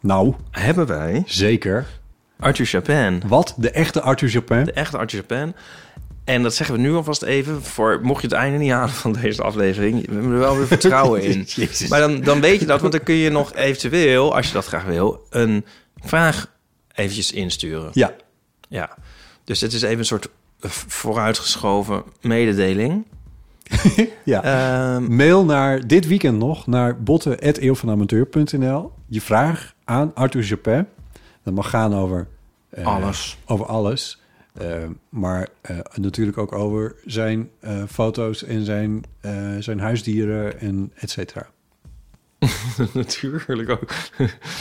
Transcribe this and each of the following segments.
Nou, hebben wij zeker. Arthur Chapin. Wat? De echte Arthur Chopin? De echte Arthur Chapin. En dat zeggen we nu alvast even. Voor, mocht je het einde niet halen van deze aflevering. We hebben er wel weer vertrouwen in. Maar dan, dan weet je dat. Want dan kun je nog eventueel, als je dat graag wil, een vraag eventjes insturen. Ja. Ja. Dus het is even een soort vooruitgeschoven mededeling. ja. Ehm, Mail naar dit weekend nog naar botten.eeuwvanamateur.nl. Je vraag aan Arthur Chopin. Dat mag gaan over... eh, Alles. Over alles. Eh, maar eh, natuurlijk ook over zijn foto's en zijn, zijn huisdieren en et cetera. Natuurlijk ook.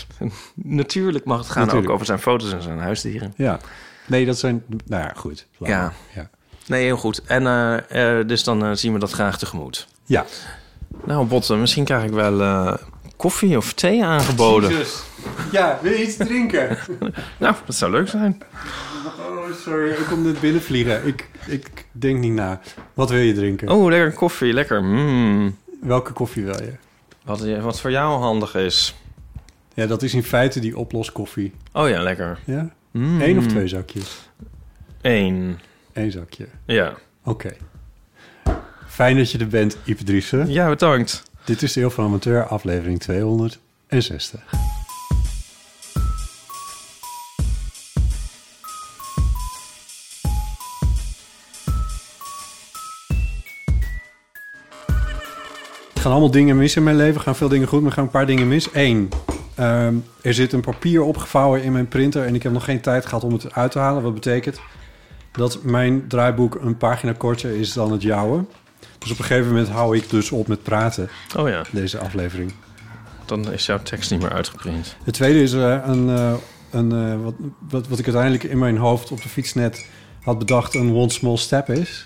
Natuurlijk mag het gaan Natuurlijk. ook over zijn foto's en zijn huisdieren. Ja. Nee, dat zijn... Nou ja, goed. Ja. ja. Nee, heel goed. En dus dan zien we dat graag tegemoet. Ja. Nou, Botten, misschien krijg ik wel koffie of thee aangeboden. Ja, wil je iets drinken? Nou, dat zou leuk zijn. Oh, sorry. Ik kom net binnenvliegen. Ik, ik denk niet na. Wat wil je drinken? Oh, lekker koffie, lekker. Mm. Welke koffie wil je? Wat, je- wat voor jou handig is. Ja, dat is in feite die oploskoffie. Oh ja, lekker. Ja? Mm. Eén of twee zakjes? Eén. Eén zakje. Ja. Oké. Fijn dat je er bent, Driessen. Ja, bedankt. Dit is de Eeuw van Amateur, aflevering 260. Er gaan allemaal dingen mis in mijn leven. Gaan veel dingen goed, maar gaan een paar dingen mis. Eén, ehm, er zit een papier opgevouwen in mijn printer... en ik heb nog geen tijd gehad om het uit te halen. Wat betekent dat mijn draaiboek een pagina korter is dan het jouwe. Dus op een gegeven moment hou ik dus op met praten, Oh ja, deze aflevering. dan is jouw tekst niet meer uitgeprint. Het tweede is eh, een, eh, een, eh, wat, wat, wat ik uiteindelijk in mijn hoofd op de fiets net had bedacht... een one small step is.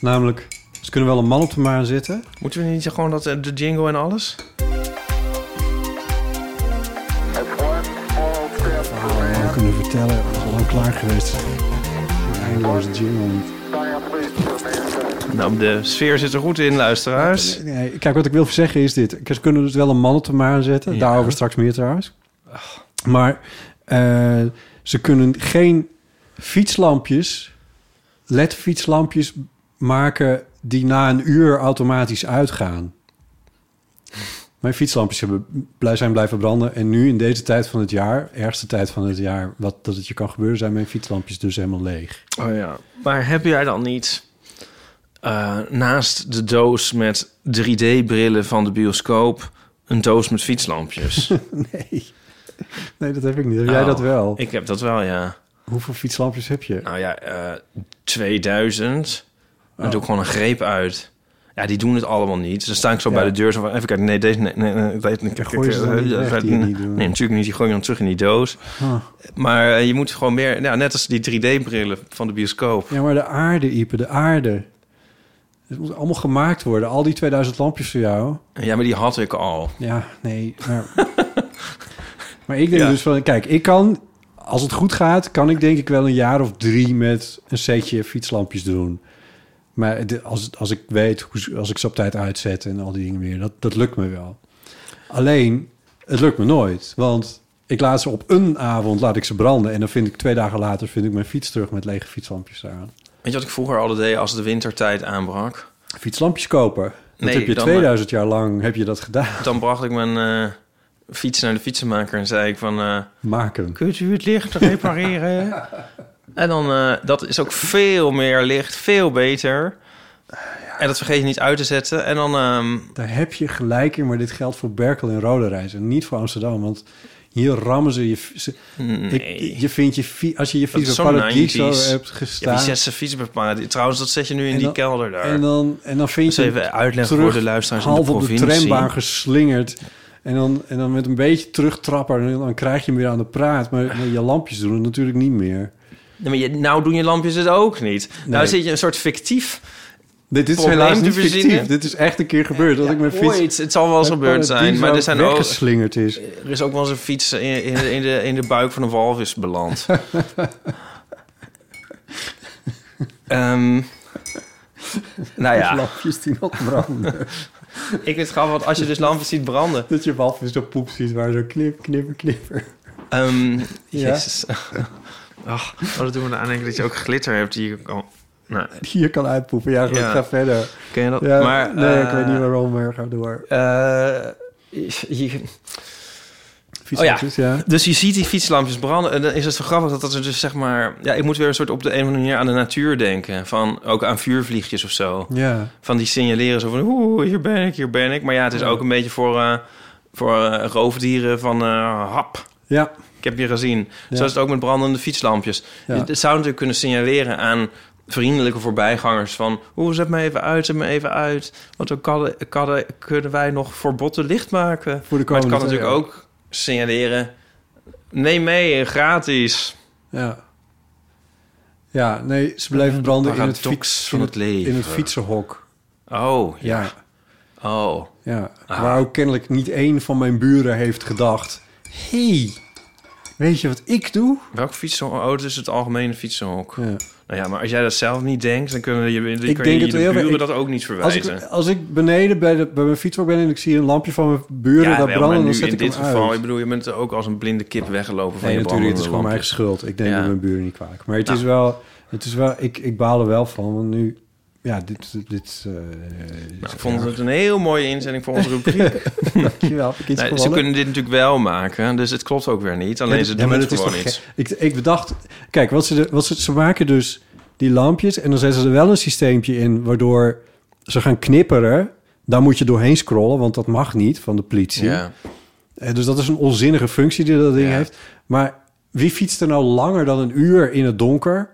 Namelijk, ze kunnen wel een man op de maan zitten... Moeten we niet gewoon dat, de jingle en alles? verhaal kunnen vertellen. Dat is al lang klaar geweest. Een eindeloze jingle. Nou, de sfeer zit er goed in, luisteraars. Nee, kijk, wat ik wil zeggen is dit. Ze kunnen dus wel een man op de maan zetten. Ja. Daarover straks meer trouwens. Maar eh, ze kunnen geen fietslampjes, LED-fietslampjes maken die na een uur automatisch uitgaan. Mijn fietslampjes hebben, blij- zijn blijven branden. En nu in deze tijd van het jaar, ergste tijd van het jaar, wat dat het je kan gebeuren, zijn mijn fietslampjes dus helemaal leeg. Oh ja. Maar heb jij dan niet eh, naast de doos met 3D-brillen van de bioscoop een doos met fietslampjes? Nee. Nee, dat heb ik niet. Heb jij Oh, dat wel? Ik heb dat wel, ja. Hoeveel fietslampjes heb je? Nou ja, eh 2000. Dan Oh. doe ik gewoon een greep uit. Ja, die doen het allemaal niet. Dus dan sta ik zo Ja. bij de deur. Zo van, even kijken, nee, deze... Nee, nee, nee, nee, niet doen? Nee, natuurlijk niet. Die gooi je dan terug in die doos. Maar eh, je moet gewoon meer... Ja, net als die 3D-brillen van de bioscoop. Ja, maar de aarde, Ipe, de aarde. Het moet allemaal gemaakt worden. Al die 2000 lampjes voor jou. Ja, maar die had ik al. Ja, nee. Maar, maar ik denk Ja. dus van... Kijk, ik kan... Als het goed gaat, kan ik denk ik wel een jaar of drie... met een setje fietslampjes doen. Maar als, als ik weet, hoe- als ik ze op tijd uitzet... en al die dingen meer, dat, dat lukt me wel. Alleen, het lukt me nooit. Want ik laat ze op een avond laat ik ze branden... en dan vind ik twee dagen later vind ik mijn fiets terug... met lege fietslampjes eraan. Weet je wat ik vroeger altijd deed als de wintertijd aanbrak? Fietslampjes kopen. Dat Nee, heb je dan, 2000 jaar lang heb je dat gedaan. Dan bracht ik mijn, eh, fiets naar de fietsenmaker en zei ik van... eh, Maken. kunt u het licht repareren? en dan, eh, dat is ook veel meer licht, veel beter. En dat vergeet je niet uit te zetten. En dan, ehm, Daar heb je gelijk in, maar dit geldt voor Berkel en Roderijs en niet voor Amsterdam. Want hier rammen ze je... Ze, nee. ik, je vindt je als je je fiets op Paradiso 90s. hebt ja, gestaan... die zet zijn fiets bepaald. Trouwens, dat zet je nu in die kelder daar. en, dan, en dan vind Dus je even uitleggen terug, voor de luisteraars in de half op de trambaan geslingerd. En dan, en dan met een beetje terugtrappen, en dan krijg je hem weer aan de praat. Maar, maar je lampjes doen het natuurlijk niet meer. Nee, maar je, nou doen je lampjes het ook niet. Nee. Nou zit je een soort fictief... Dit, dit is helaas niet fictief. Dit is echt een keer gebeurd. dat ik mijn fiets... Ooit, het zal wel eens gebeurd zijn. Maar er, zijn ook, weggeslingerd is. er is ook wel eens een fiets in, in, de, in, de, in de buik van een walvis beland. Ehm, nou ja, Lampjes die nog branden. ik vind het grappig, want als je dus lampjes ziet branden... dat je walvis zo poep ziet waar zo knip, knipper, knipper. Ehm Ja. Jezus. Ach, oh, dat doen we aan denken dat je ook glitter hebt die je kan... Hier kan uitpoepen. Ja, goed, Ja. ga verder. ken je dat? Ja, maar, nee, ik eh, weet niet waarom, maar ga door. eh, je- Fietslampjes, ja. Dus je ziet die fietslampjes branden. En dan is het zo grappig dat dat er dus zeg maar... Ja, ik moet weer een soort op de een of andere manier aan de natuur denken. Van ook aan vuurvliegjes of zo. Ja. Van die signaleren zo van... Oeh, hier ben ik, hier ben ik. Maar ja, het is Ja. ook een beetje voor, eh, voor eh, roofdieren van... eh, hap, Ja. ik heb je gezien. Ja. Zo is het ook met brandende fietslampjes. Ja. Het zou natuurlijk kunnen signaleren aan vriendelijke voorbijgangers van... Oeh, zet me even uit, zet me even uit. Want dan kan, kan, kunnen wij nog voor botten licht maken. Voor de Maar het kan natuurlijk ook signaleren... Neem mee, gratis. Ja. Ja, nee, ze bleven branden in het, fiets, van in het leven. in het fietsenhok. Oh, ja. Ja. Oh. ja. Ah. Waar ook kennelijk niet één van mijn buren heeft gedacht... hey, weet je wat ik doe? Welk fietsenhok? Oh, het is het algemene fietsenhok. Ja. Nou ja, maar als jij dat zelf niet denkt... dan kunnen je, dan Ik denk je de heel- buren ik- dat ook niet Als verwijten. ik, als ik beneden bij, de, bij mijn fietshok ben en ik zie een lampje van mijn buren ja, daar wel, branden, dan zet in ik dit hem geval... uit. Ik bedoel, je bent ook als een blinde kip weggelopen van Nee, je natuurlijk, het is gewoon mijn brandende schuld. Ik denk Ja. dat mijn buren niet kwalijk. Maar het Nou. is wel, het is wel ik, ik baal er wel van, want nu, ja, dit, dit, eh Nou, ik vond het een heel mooie inzending voor onze rubriek. Dankjewel, heb ik iets Nee, ze kunnen dit natuurlijk wel maken, dus het klopt ook weer niet. Alleen Ja, ze doen het gewoon toch niet. Ik, ik bedacht, kijk, wat ze, wat ze, ze maken dus die lampjes en dan zetten ze er wel een systeempje in waardoor ze gaan knipperen. Daar moet je doorheen scrollen, want dat mag niet van de politie. Ja. Eh, Dus dat is een onzinnige functie die dat ding heeft. Maar wie fietst er nou langer dan een uur in het donker?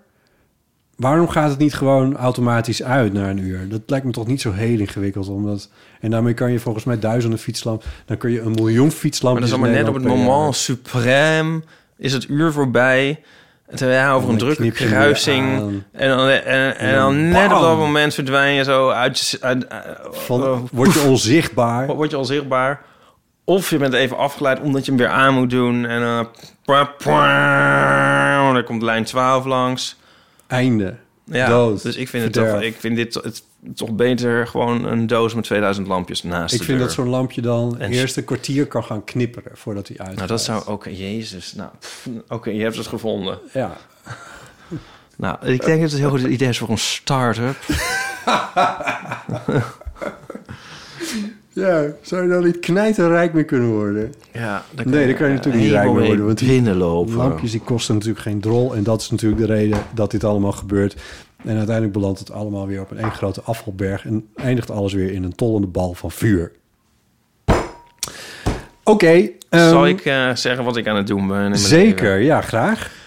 Waarom gaat het niet gewoon automatisch uit na een uur? Dat lijkt me toch niet zo heel ingewikkeld. Omdat, en daarmee kan je volgens mij duizenden fietslampen... dan kun je een miljoen Maar fietslampjes... dat is allemaal net op het moment suprême is het uur voorbij. Terwijl over een drukke kruising... En dan, en, en, En dan net op dat moment verdwijn je zo uit... uit, uit- Van, oh, word je onzichtbaar. word je al zichtbaar. Of je bent even afgeleid omdat je hem weer aan moet doen. En dan... Uh, dan komt lijn 12 langs. Einde. Ja, Dood. dus ik vind, het Verderf. toch, ik vind dit het, toch beter gewoon een doos met 2000 lampjes naast Ik de vind deur. dat zo'n lampje dan En- eerst een kwartier kan gaan knipperen voordat hij uit. Nou, dat zou ook... Jezus, nou... Oké, je hebt het gevonden. Ja. Nou, ik denk dat het een heel goed idee is voor een start-up. ja, zou je dan niet knijterrijk mee kunnen worden? Ja, dan Nee, daar kan je natuurlijk niet rijk mee worden, want die binnenlopen. Lampjes die kosten natuurlijk geen drol. En dat is natuurlijk de reden dat dit allemaal gebeurt. En uiteindelijk belandt het allemaal weer op een één grote afvalberg. En eindigt alles weer in een tollende bal van vuur. Oké. ehm, Zal ik eh, zeggen wat ik aan het doen ben? Zeker, leven? ja, graag.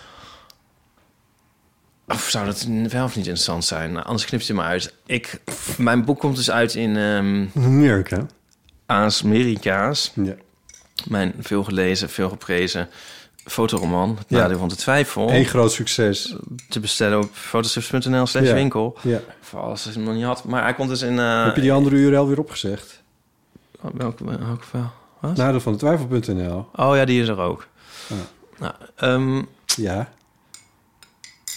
Of zou dat wel of niet interessant zijn? Nou, anders knipt je maar uit. Ik, mijn boek komt dus uit in ehm Amerika. Amerika's. Ja. Mijn veel gelezen, veel geprezen fotoroman. Het Ja. van de twijfel. Eén groot succes. Te bestellen op fotostrips.nl slash Ja. winkel. Ja. Voor als je hem nog niet had. Maar hij komt dus in... eh, Heb je die andere URL weer opgezegd? Welke, welke wel? Wat? Nadeel van de twijfel.nl. Oh ja, die is er ook. Ja. Nou, ehm, Ja.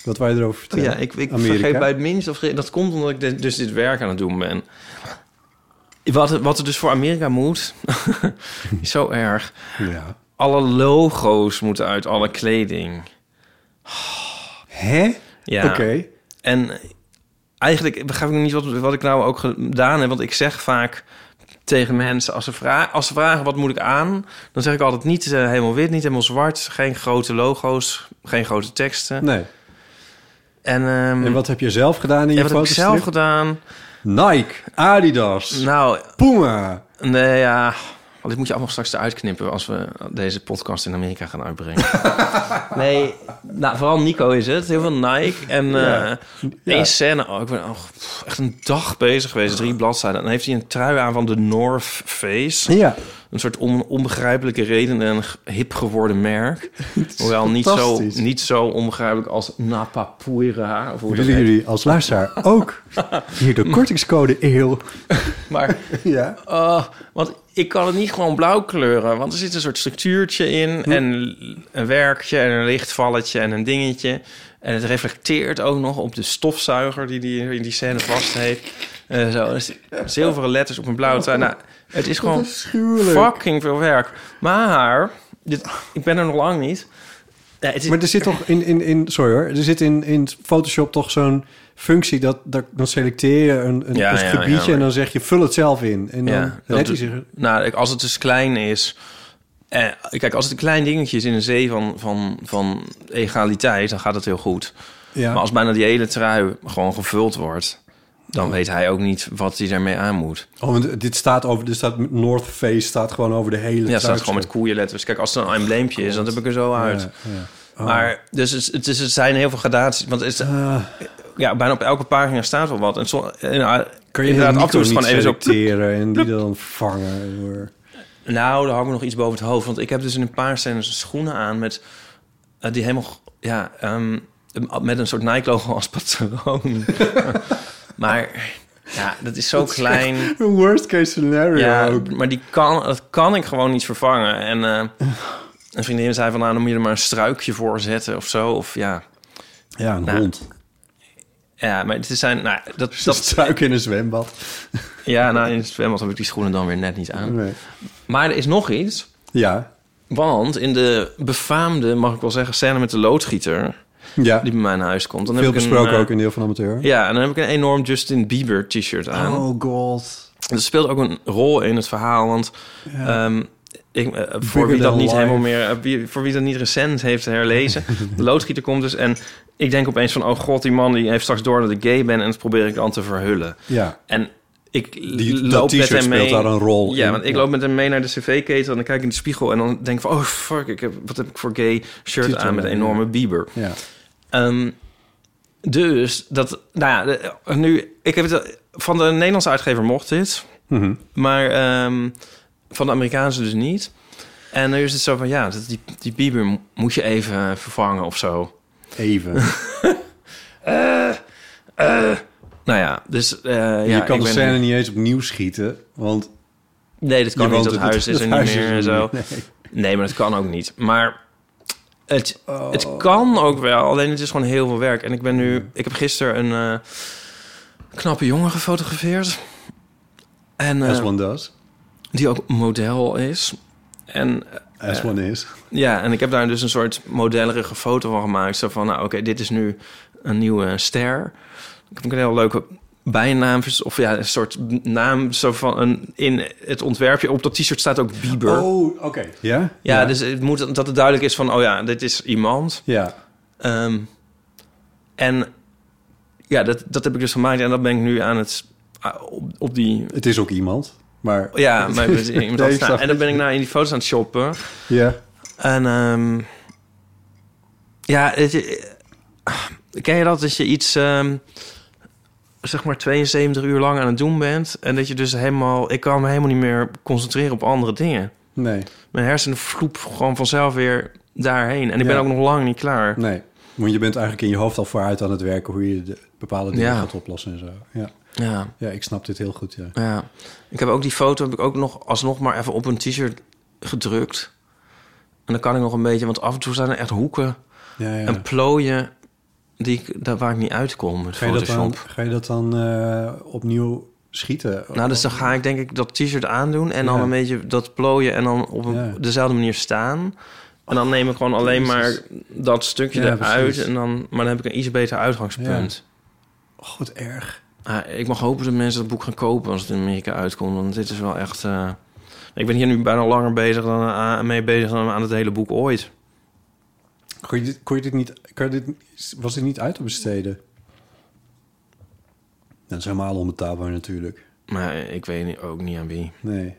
Wat wij erover oh vertellen. ja, ik, ik Amerika. vergeet bij het minst of dat komt omdat ik dit- dus dit werk aan het doen ben. Wat, wat er dus voor Amerika moet, is zo erg. Ja. Alle logo's moeten uit alle kleding. Hè? Ja. Oké. En eigenlijk begrijp ik niet wat, wat ik nou ook gedaan heb. Want ik zeg vaak tegen mensen. Als ze, vra als ze vragen wat moet ik aan, dan zeg ik altijd niet eh, helemaal wit, niet helemaal zwart. Geen grote logo's, geen grote teksten. Nee. En, ehm, En wat heb je zelf gedaan in je wat heb ik zelf gedaan? Nike, Adidas, Nou, Puma. nee, ja... Want dit moet je allemaal straks eruit knippen als we deze podcast in Amerika gaan uitbrengen. nee, nou, vooral Nico is het. Heel veel Nike. En Ja. eh Ja. scène. Oh, ik ben oh, echt een dag bezig geweest. Drie bladzijden. En dan heeft hij een trui aan van de North Face. Ja, Een soort on, onbegrijpelijke reden en een hip geworden merk. Hoewel niet zo, niet zo onbegrijpelijk als Napapuira. Of hoe willen jullie als luisteraar ook hier de kortingscode EEL? Maar Ja. Oh, want ik kan het niet gewoon blauw kleuren. Want er zit een soort structuurtje in. En een werkje en een lichtvalletje en een dingetje. En het reflecteert ook nog op de stofzuiger die die in die scène vast heeft. Eh, zo, zilveren letters op een blauwe trui. Nou, het is gewoon fucking veel werk. Maar, dit, ik ben er nog lang niet. Ja, het is, Maar er zit toch in, in, in sorry hoor, er zit in, in Photoshop toch zo'n functie dat, dat dan selecteer je een, een, Ja, een ja, gebiedje en dan zeg je vul het zelf in. En dan redt hij zich. Nou, als het dus klein is. Eh, kijk, als het een klein dingetje is in een zee van, van, van egaliteit, dan gaat het heel goed. Ja. Maar als bijna die hele trui gewoon gevuld wordt, dan weet hij ook niet wat hij daarmee aan moet. Oh, want dit staat over, er staat North Face staat gewoon over de hele. Ja, het staat gewoon met koeienletters. Kijk, als het een embleempje is, dan heb ik er zo uit. Ja, ja. Oh. Maar dus het, is, het zijn heel veel gradaties. Want het is, Ah, ja, bijna op elke pagina staat wel wat. En zo, en, nou, kan je inderdaad, af en toe even zo... en die dan vervangen door. Nou, daar hangt me nog iets boven het hoofd. Want ik heb dus in een paar scènes schoenen aan met... eh, die helemaal... Ja, ehm, met een soort Nike-logo als patroon. maar ja, dat is zo klein. Een worst case scenario Ja, ook. maar die kan, dat kan ik gewoon niet vervangen. En eh, een vriendin zei van... Nou, dan moet je er maar een struikje voor zetten of zo. Of ja... Ja, een Nou, hond. Ja, maar het zijn... Nou, dat, Dat dat, struik in een zwembad. ja, nou, in het zwembad heb ik die schoenen dan weer net niet aan. Nee. Maar er is nog iets. Ja, Want in de befaamde, mag ik wel zeggen, scène met de loodgieter... ja. die bij mij naar huis komt. Dan veel heb ik een, besproken eh, ook in deel van amateur. Ja, en dan heb ik een enorm Justin Bieber t-shirt aan. Oh god. Dat speelt ook een rol in het verhaal, want... ehm, ik, eh, voor wie dat niet life. helemaal meer, eh, wie, voor wie dat niet recent heeft herlezen, de loodgieter komt dus en ik denk opeens van, oh god, die man die heeft straks door dat ik gay ben en dat probeer ik dan te verhullen. Ja, En ik die, loop met hem mee. speelt daar een rol Ja, in. want ik loop met hem mee naar de cv-ketel en dan kijk ik in de spiegel en dan denk ik van, oh fuck, ik heb, wat heb ik voor gay shirt Titel, aan met een enorme Bieber. Ja. Ehm, dus dat, nou ja, nu, ik heb het van de Nederlandse uitgever mocht dit, Mhm. maar ehm, van de Amerikaanse dus niet. En nu is het zo van, ja, die, die Bieber mo- moet je even vervangen of zo. Even. Nou ja, dus eh, ja, je kan de ben- scène niet eens opnieuw schieten, want Nee, dat kan niet. Dat huis is er niet meer en zo. Nee. Nee, maar dat kan ook niet. Maar het, Oh. het kan ook wel. Alleen het is gewoon heel veel werk. En ik ben nu... Ik heb gisteren een eh, knappe jongen gefotografeerd. En eh, As one does. die ook model is. En As one is. ja, en ik heb daar dus een soort modellerige foto van gemaakt. Zo van, nou oké, dit is nu een nieuwe ster. Ik heb een heel leuke bijnaam, of ja, een soort naam zo van een in het ontwerpje. Op dat t-shirt staat ook Bieber. Oh, oké. Ja? Ja, dus het moet dat het duidelijk is van, oh ja, dit is iemand. Ja. Ehm, en ja, dat, dat heb ik dus gemaakt en dat ben ik nu aan het ah, op, op die. Het is ook iemand, maar... Ja, maar met iemand Nee, snap en dan ben ik nou in die foto's aan het shoppen. Ja. En ehm, ja, het, eh, ken je dat dat je iets ehm, zeg maar 72 uur lang aan het doen bent en dat je dus helemaal, ik kan me helemaal niet meer concentreren op andere dingen. Nee, Mijn hersenen vloep gewoon vanzelf weer daarheen. En ik ben ook nog lang niet klaar. nee. Want je bent eigenlijk in je hoofd al vooruit aan het werken... hoe je de bepaalde dingen Ja. gaat oplossen en zo. Ja. Ja, ja, ik snap dit heel goed, ja. ja. Ik heb ook die foto heb ik ook nog alsnog maar even op een t-shirt gedrukt. En dan kan ik nog een beetje, want af en toe zijn er echt hoeken ja, ja. en plooien die ik, daar waar ik niet uitkom met Ga je dat dan, Photoshop. ga je dat dan eh, opnieuw schieten? Nou, dus dan ga ik denk ik dat t-shirt aandoen en dan een beetje dat plooien en dan op een, Ja. dezelfde manier staan. En dan neem ik gewoon alleen maar dat stukje Ja, eruit precies. en dan, maar dan heb ik een iets beter uitgangspunt. Oh, wat erg. Ah, ik mag hopen dat mensen dat boek gaan kopen als het in Amerika uitkomt. Want dit is wel echt... eh, ik ben hier nu bijna langer bezig dan, ah, mee bezig dan aan het hele boek ooit. Kon je dit, kon je dit niet... Kan je dit, was dit niet uit te besteden? Dat is helemaal onbetaalbaar natuurlijk. Maar ik weet ook niet aan wie. Nee.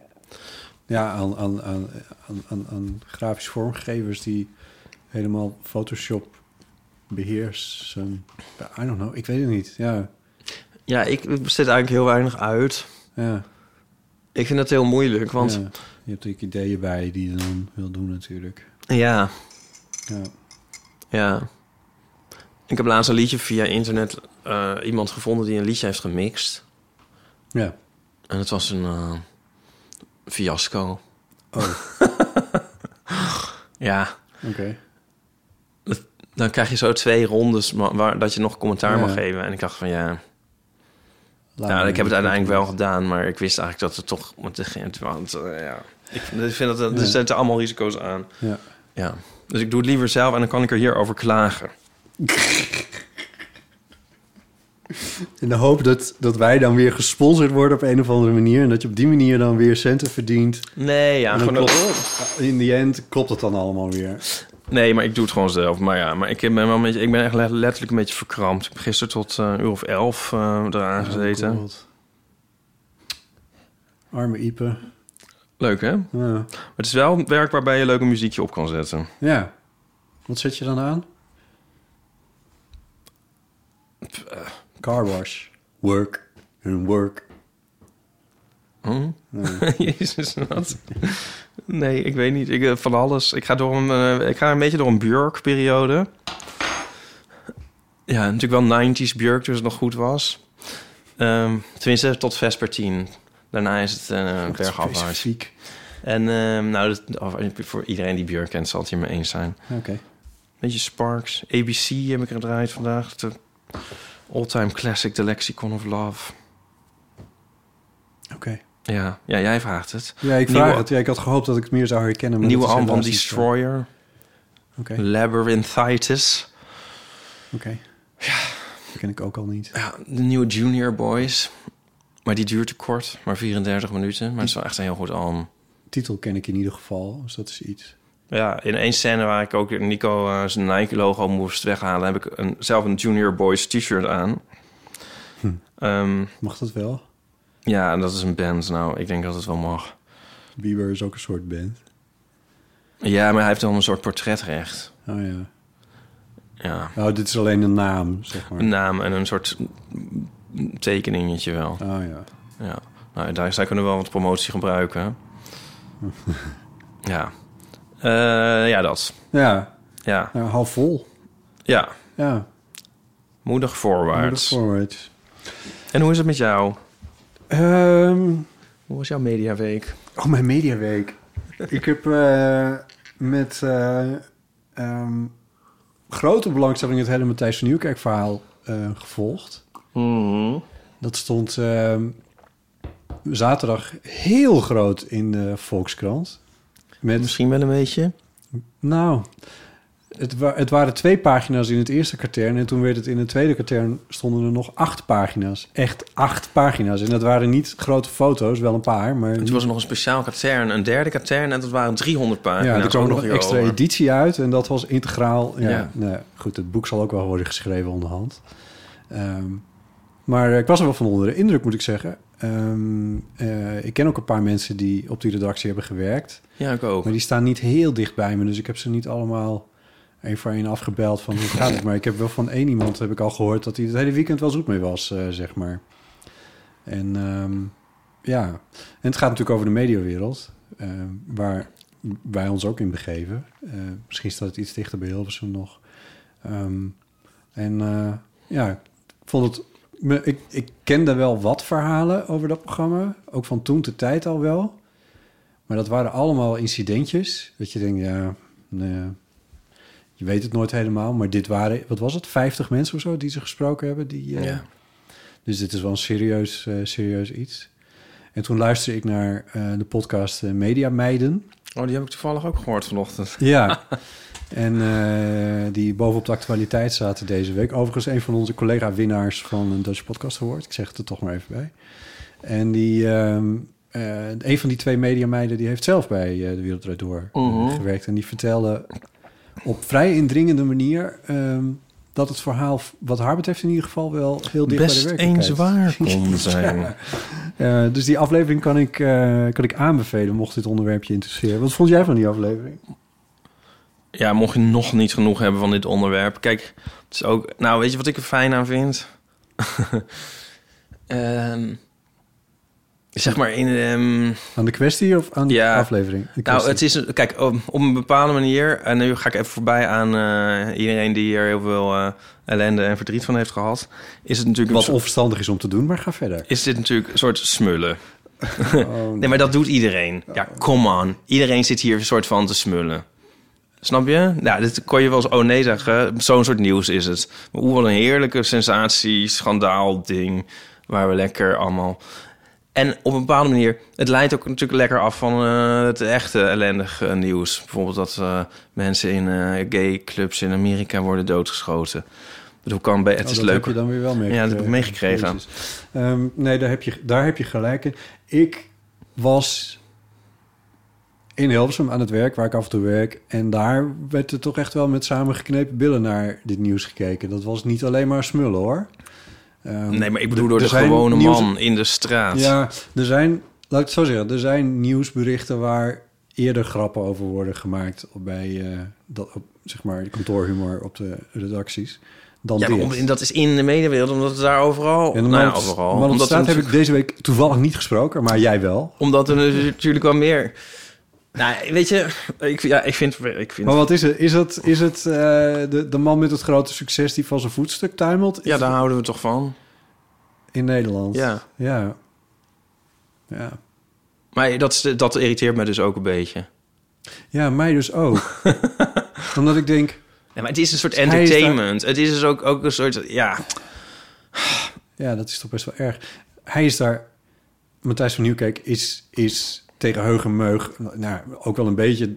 Ja, aan, aan, aan, aan, aan, aan grafische vormgevers die helemaal Photoshop beheersen. I don't know, ik weet het niet. Ja, Ja, ik besteed eigenlijk heel weinig uit. ja. Ik vind dat heel moeilijk, want... ja. Je hebt natuurlijk ideeën bij die je dan wil doen natuurlijk. ja Ja. Ja. Ik heb laatst een liedje via internet eh, iemand gevonden die een liedje heeft gemixt. Ja. En het was een eh, fiasco. Oh, Ja, oké. dan krijg je zo twee rondes waar, dat je nog commentaar Ja. mag geven. En ik dacht van ja, Laat nou, ik heb het uiteindelijk wel gedaan. Maar ik wist eigenlijk dat het toch gaan. Want eh, ja, ik vind, ik vind dat er Ja. zitten allemaal risico's aan. Ja. Ja. Dus ik doe het liever zelf en dan kan ik er hierover klagen. In de hoop dat, dat wij dan weer gesponsord worden op een of andere manier. En dat je op die manier dan weer centen verdient. Nee, ja, gewoon klopt, in die end klopt het dan allemaal weer. Nee, maar ik doe het gewoon zelf. Maar ja, maar ik ben, wel een beetje, ik ben echt le- letterlijk een beetje verkrampt. Ik heb gisteren tot eh, een uur of elf eh, eraan gezeten. Oh, God. Arme Ipe. Leuk, hè? Maar Ja. het is wel werk waarbij je leuke muziekje op kan zetten. ja. Wat zet je dan aan? Car wash. Work. En work. Hm? Ja. Jezus, wat? Nee, ik weet niet. Ik, eh, van alles. Ik ga, door een, eh, ik ga een beetje door een Björk-periode. Ja, natuurlijk wel 90s Björk, dus het nog goed was. Ehm, tenminste, tot Vespertine. Daarna is het uh, bergafwaarts. Specifiek. En ehm, nou, dat, of- voor iedereen die Björk kent, zal het hier mee eens zijn. Oké. Beetje Sparks. ABC heb ik gedraaid vandaag. De all-time classic, The Lexicon of Love. Oké. Ja, ja jij vraagt het. Ja, ik Nieuwe- vraag het. Ja, ik had gehoopt dat ik het meer zou herkennen. Maar Nieuwe album. Destroyer. Oké. Labyrinthitis. Oké. Dat ken ik ook al niet. Ja, de nieuwe Junior Boys. Maar die duurt te kort, maar 34 minuten. Maar het is wel echt een heel goed album. Titel ken ik in ieder geval, dus dat is iets. Ja, in één scène waar ik ook Nico eh, zijn Nike-logo moest weghalen... heb ik een, zelf een Junior Boys t-shirt aan. Hm. Ehm, Mag dat wel? ja, en dat is een band. Nou, ik denk dat het wel mag. Bieber is ook een soort band. Ja, maar hij heeft dan een soort portretrecht. Oh ja. Ja, Nou, dit is alleen een naam, zeg maar. een naam en een soort tekeningetje wel. Oh ja. Ja, nou, daar, zij kunnen wel wat promotie gebruiken. ja. Eh, ja, dat. Ja, Ja, nou, half vol. ja. Ja. Moedig voorwaarts. Forward. En hoe is het met jou? Ehm Hoe was jouw mediaweek? oh, mijn mediaweek. ik heb eh, met eh, ehm, grote belangstelling het hele Matthijs van Nieuwkerk verhaal gevolgd. Dat stond ehm, zaterdag heel groot in de Volkskrant. Met, Misschien wel een beetje. nou, het, wa- het waren twee pagina's in het eerste katern... en toen werd het in het tweede katern stonden er nog acht pagina's. Echt acht pagina's. En dat waren niet grote foto's, wel een paar, maar... Toen was er nog een speciaal katern, een derde katern... en dat waren 300 pagina's. ja, er kwam nog een extra editie uit en dat was integraal. Ja, Ja. Nou, goed, het boek zal ook wel worden geschreven onderhand. Ehm, maar eh, ik was er wel van onder de indruk, moet ik zeggen. Ehm, eh, ik ken ook een paar mensen die op die redactie hebben gewerkt. Ja, ik ook. Maar die staan niet heel dicht bij me, dus ik heb ze niet allemaal één voor één afgebeld van hoe gaat het. Maar ik heb wel van één iemand heb ik al gehoord dat hij het hele weekend wel zoet mee was, eh, zeg maar. En ehm, ja, en het gaat natuurlijk over de mediawereld, eh, waar wij ons ook in begeven. Misschien staat het iets dichter bij Hilversum nog. Ehm, en ja, ik vond het. Me- Ik, ik kende wel wat verhalen over dat programma, ook van toen de tijd al wel. Maar dat waren allemaal incidentjes. Dat je denkt, ja, nou ja, je weet het nooit helemaal. Maar dit waren, wat was het, 50 mensen of zo die ze gesproken hebben? Die, eh, Ja. Dus dit is wel een serieus, eh, serieus iets. En toen luisterde ik naar eh, de podcast Media Meiden. Oh, die heb ik toevallig ook gehoord vanochtend. Ja, En eh, die bovenop de actualiteit zaten deze week. Overigens een van onze collega-winnaars van een Dutch Podcast Award. Ik zeg het er toch maar even bij. En die, ehm, eh, een van die twee mediameiden... die heeft zelf bij eh, De Wereld Draait Door Mhm. gewerkt. En die vertelde op vrij indringende manier... ehm, dat het verhaal, wat haar betreft in ieder geval... wel heel dicht Best bij de eens werkelijkheid waar kon zijn. Eh, dus die aflevering kan ik, kan ik aanbevelen, mocht dit onderwerp je interesseren. Wat vond jij van die aflevering? Ja, mocht je nog niet genoeg hebben van dit onderwerp. Kijk, het is ook... Nou, weet je wat ik er fijn aan vind? Ehm, zeg maar in... ehm, Aan de kwestie of aan Ja. de aflevering? De nou, het is... Kijk, op, op een bepaalde manier... En nu ga ik even voorbij aan eh, iedereen die hier heel veel eh, ellende en verdriet van heeft gehad. Is het natuurlijk... Wat soort- onverstandig is om te doen, maar ga verder. is dit natuurlijk een soort smullen. Oh, Nee, maar dat doet iedereen. Ja, come on. Iedereen zit hier een soort van te smullen. Snap je? Nou, dit kon je wel eens oh nee zeggen. Zo'n soort nieuws is het. Maar hoe wat een heerlijke sensatie, schandaal ding... waar we lekker allemaal... En op een bepaalde manier, het leidt ook natuurlijk lekker af van eh, het echte ellendige nieuws. Bijvoorbeeld dat eh, mensen in eh, gay clubs in Amerika worden doodgeschoten. Bedoel, kan bij, het Oh, is dat leuk. heb je dan weer wel meegekregen. Ja, dat heb ik meegekregen. Ehm, nee, daar heb, je, daar heb je gelijk in. Ik was in Hilversum aan het werk, waar ik af en toe werk. En daar werd er toch echt wel met samengeknepen billen naar dit nieuws gekeken. Dat was niet alleen maar smullen, hoor. Ehm, Nee, maar ik bedoel door de gewone nieuws- man in de straat. Ja, er zijn, laat ik het zo zeggen, er zijn nieuwsberichten waar eerder grappen over worden gemaakt op bij eh, dat, op, zeg maar, kantoorhumor op de redacties. Dan Ja, om- dat is in de mediawereld, omdat het daar overal... En nou ja, omdat- overal. maar op Omdat, straat er heb ik deze week toevallig niet gesproken, maar jij wel. omdat er natuurlijk wel meer... Nou, weet je, ik, ja, ik vind... Ik vind Maar wat is het? Is het, is het eh, de, de man met het grote succes die van zijn voetstuk tuimelt? Is ja, het daar houden we toch van. In Nederland? Ja. Ja. Ja, Maar dat, is- dat irriteert me dus ook een beetje. ja mij dus ook. Omdat ik denk, Nee, maar het is een soort Hij is daar- entertainment. Het is dus ook, ook een soort... Ja, ja, dat is toch best wel erg. Hij is daar... Matthijs van Nieuwkerk is, is tegen heug en meug... Nou, ook wel een beetje...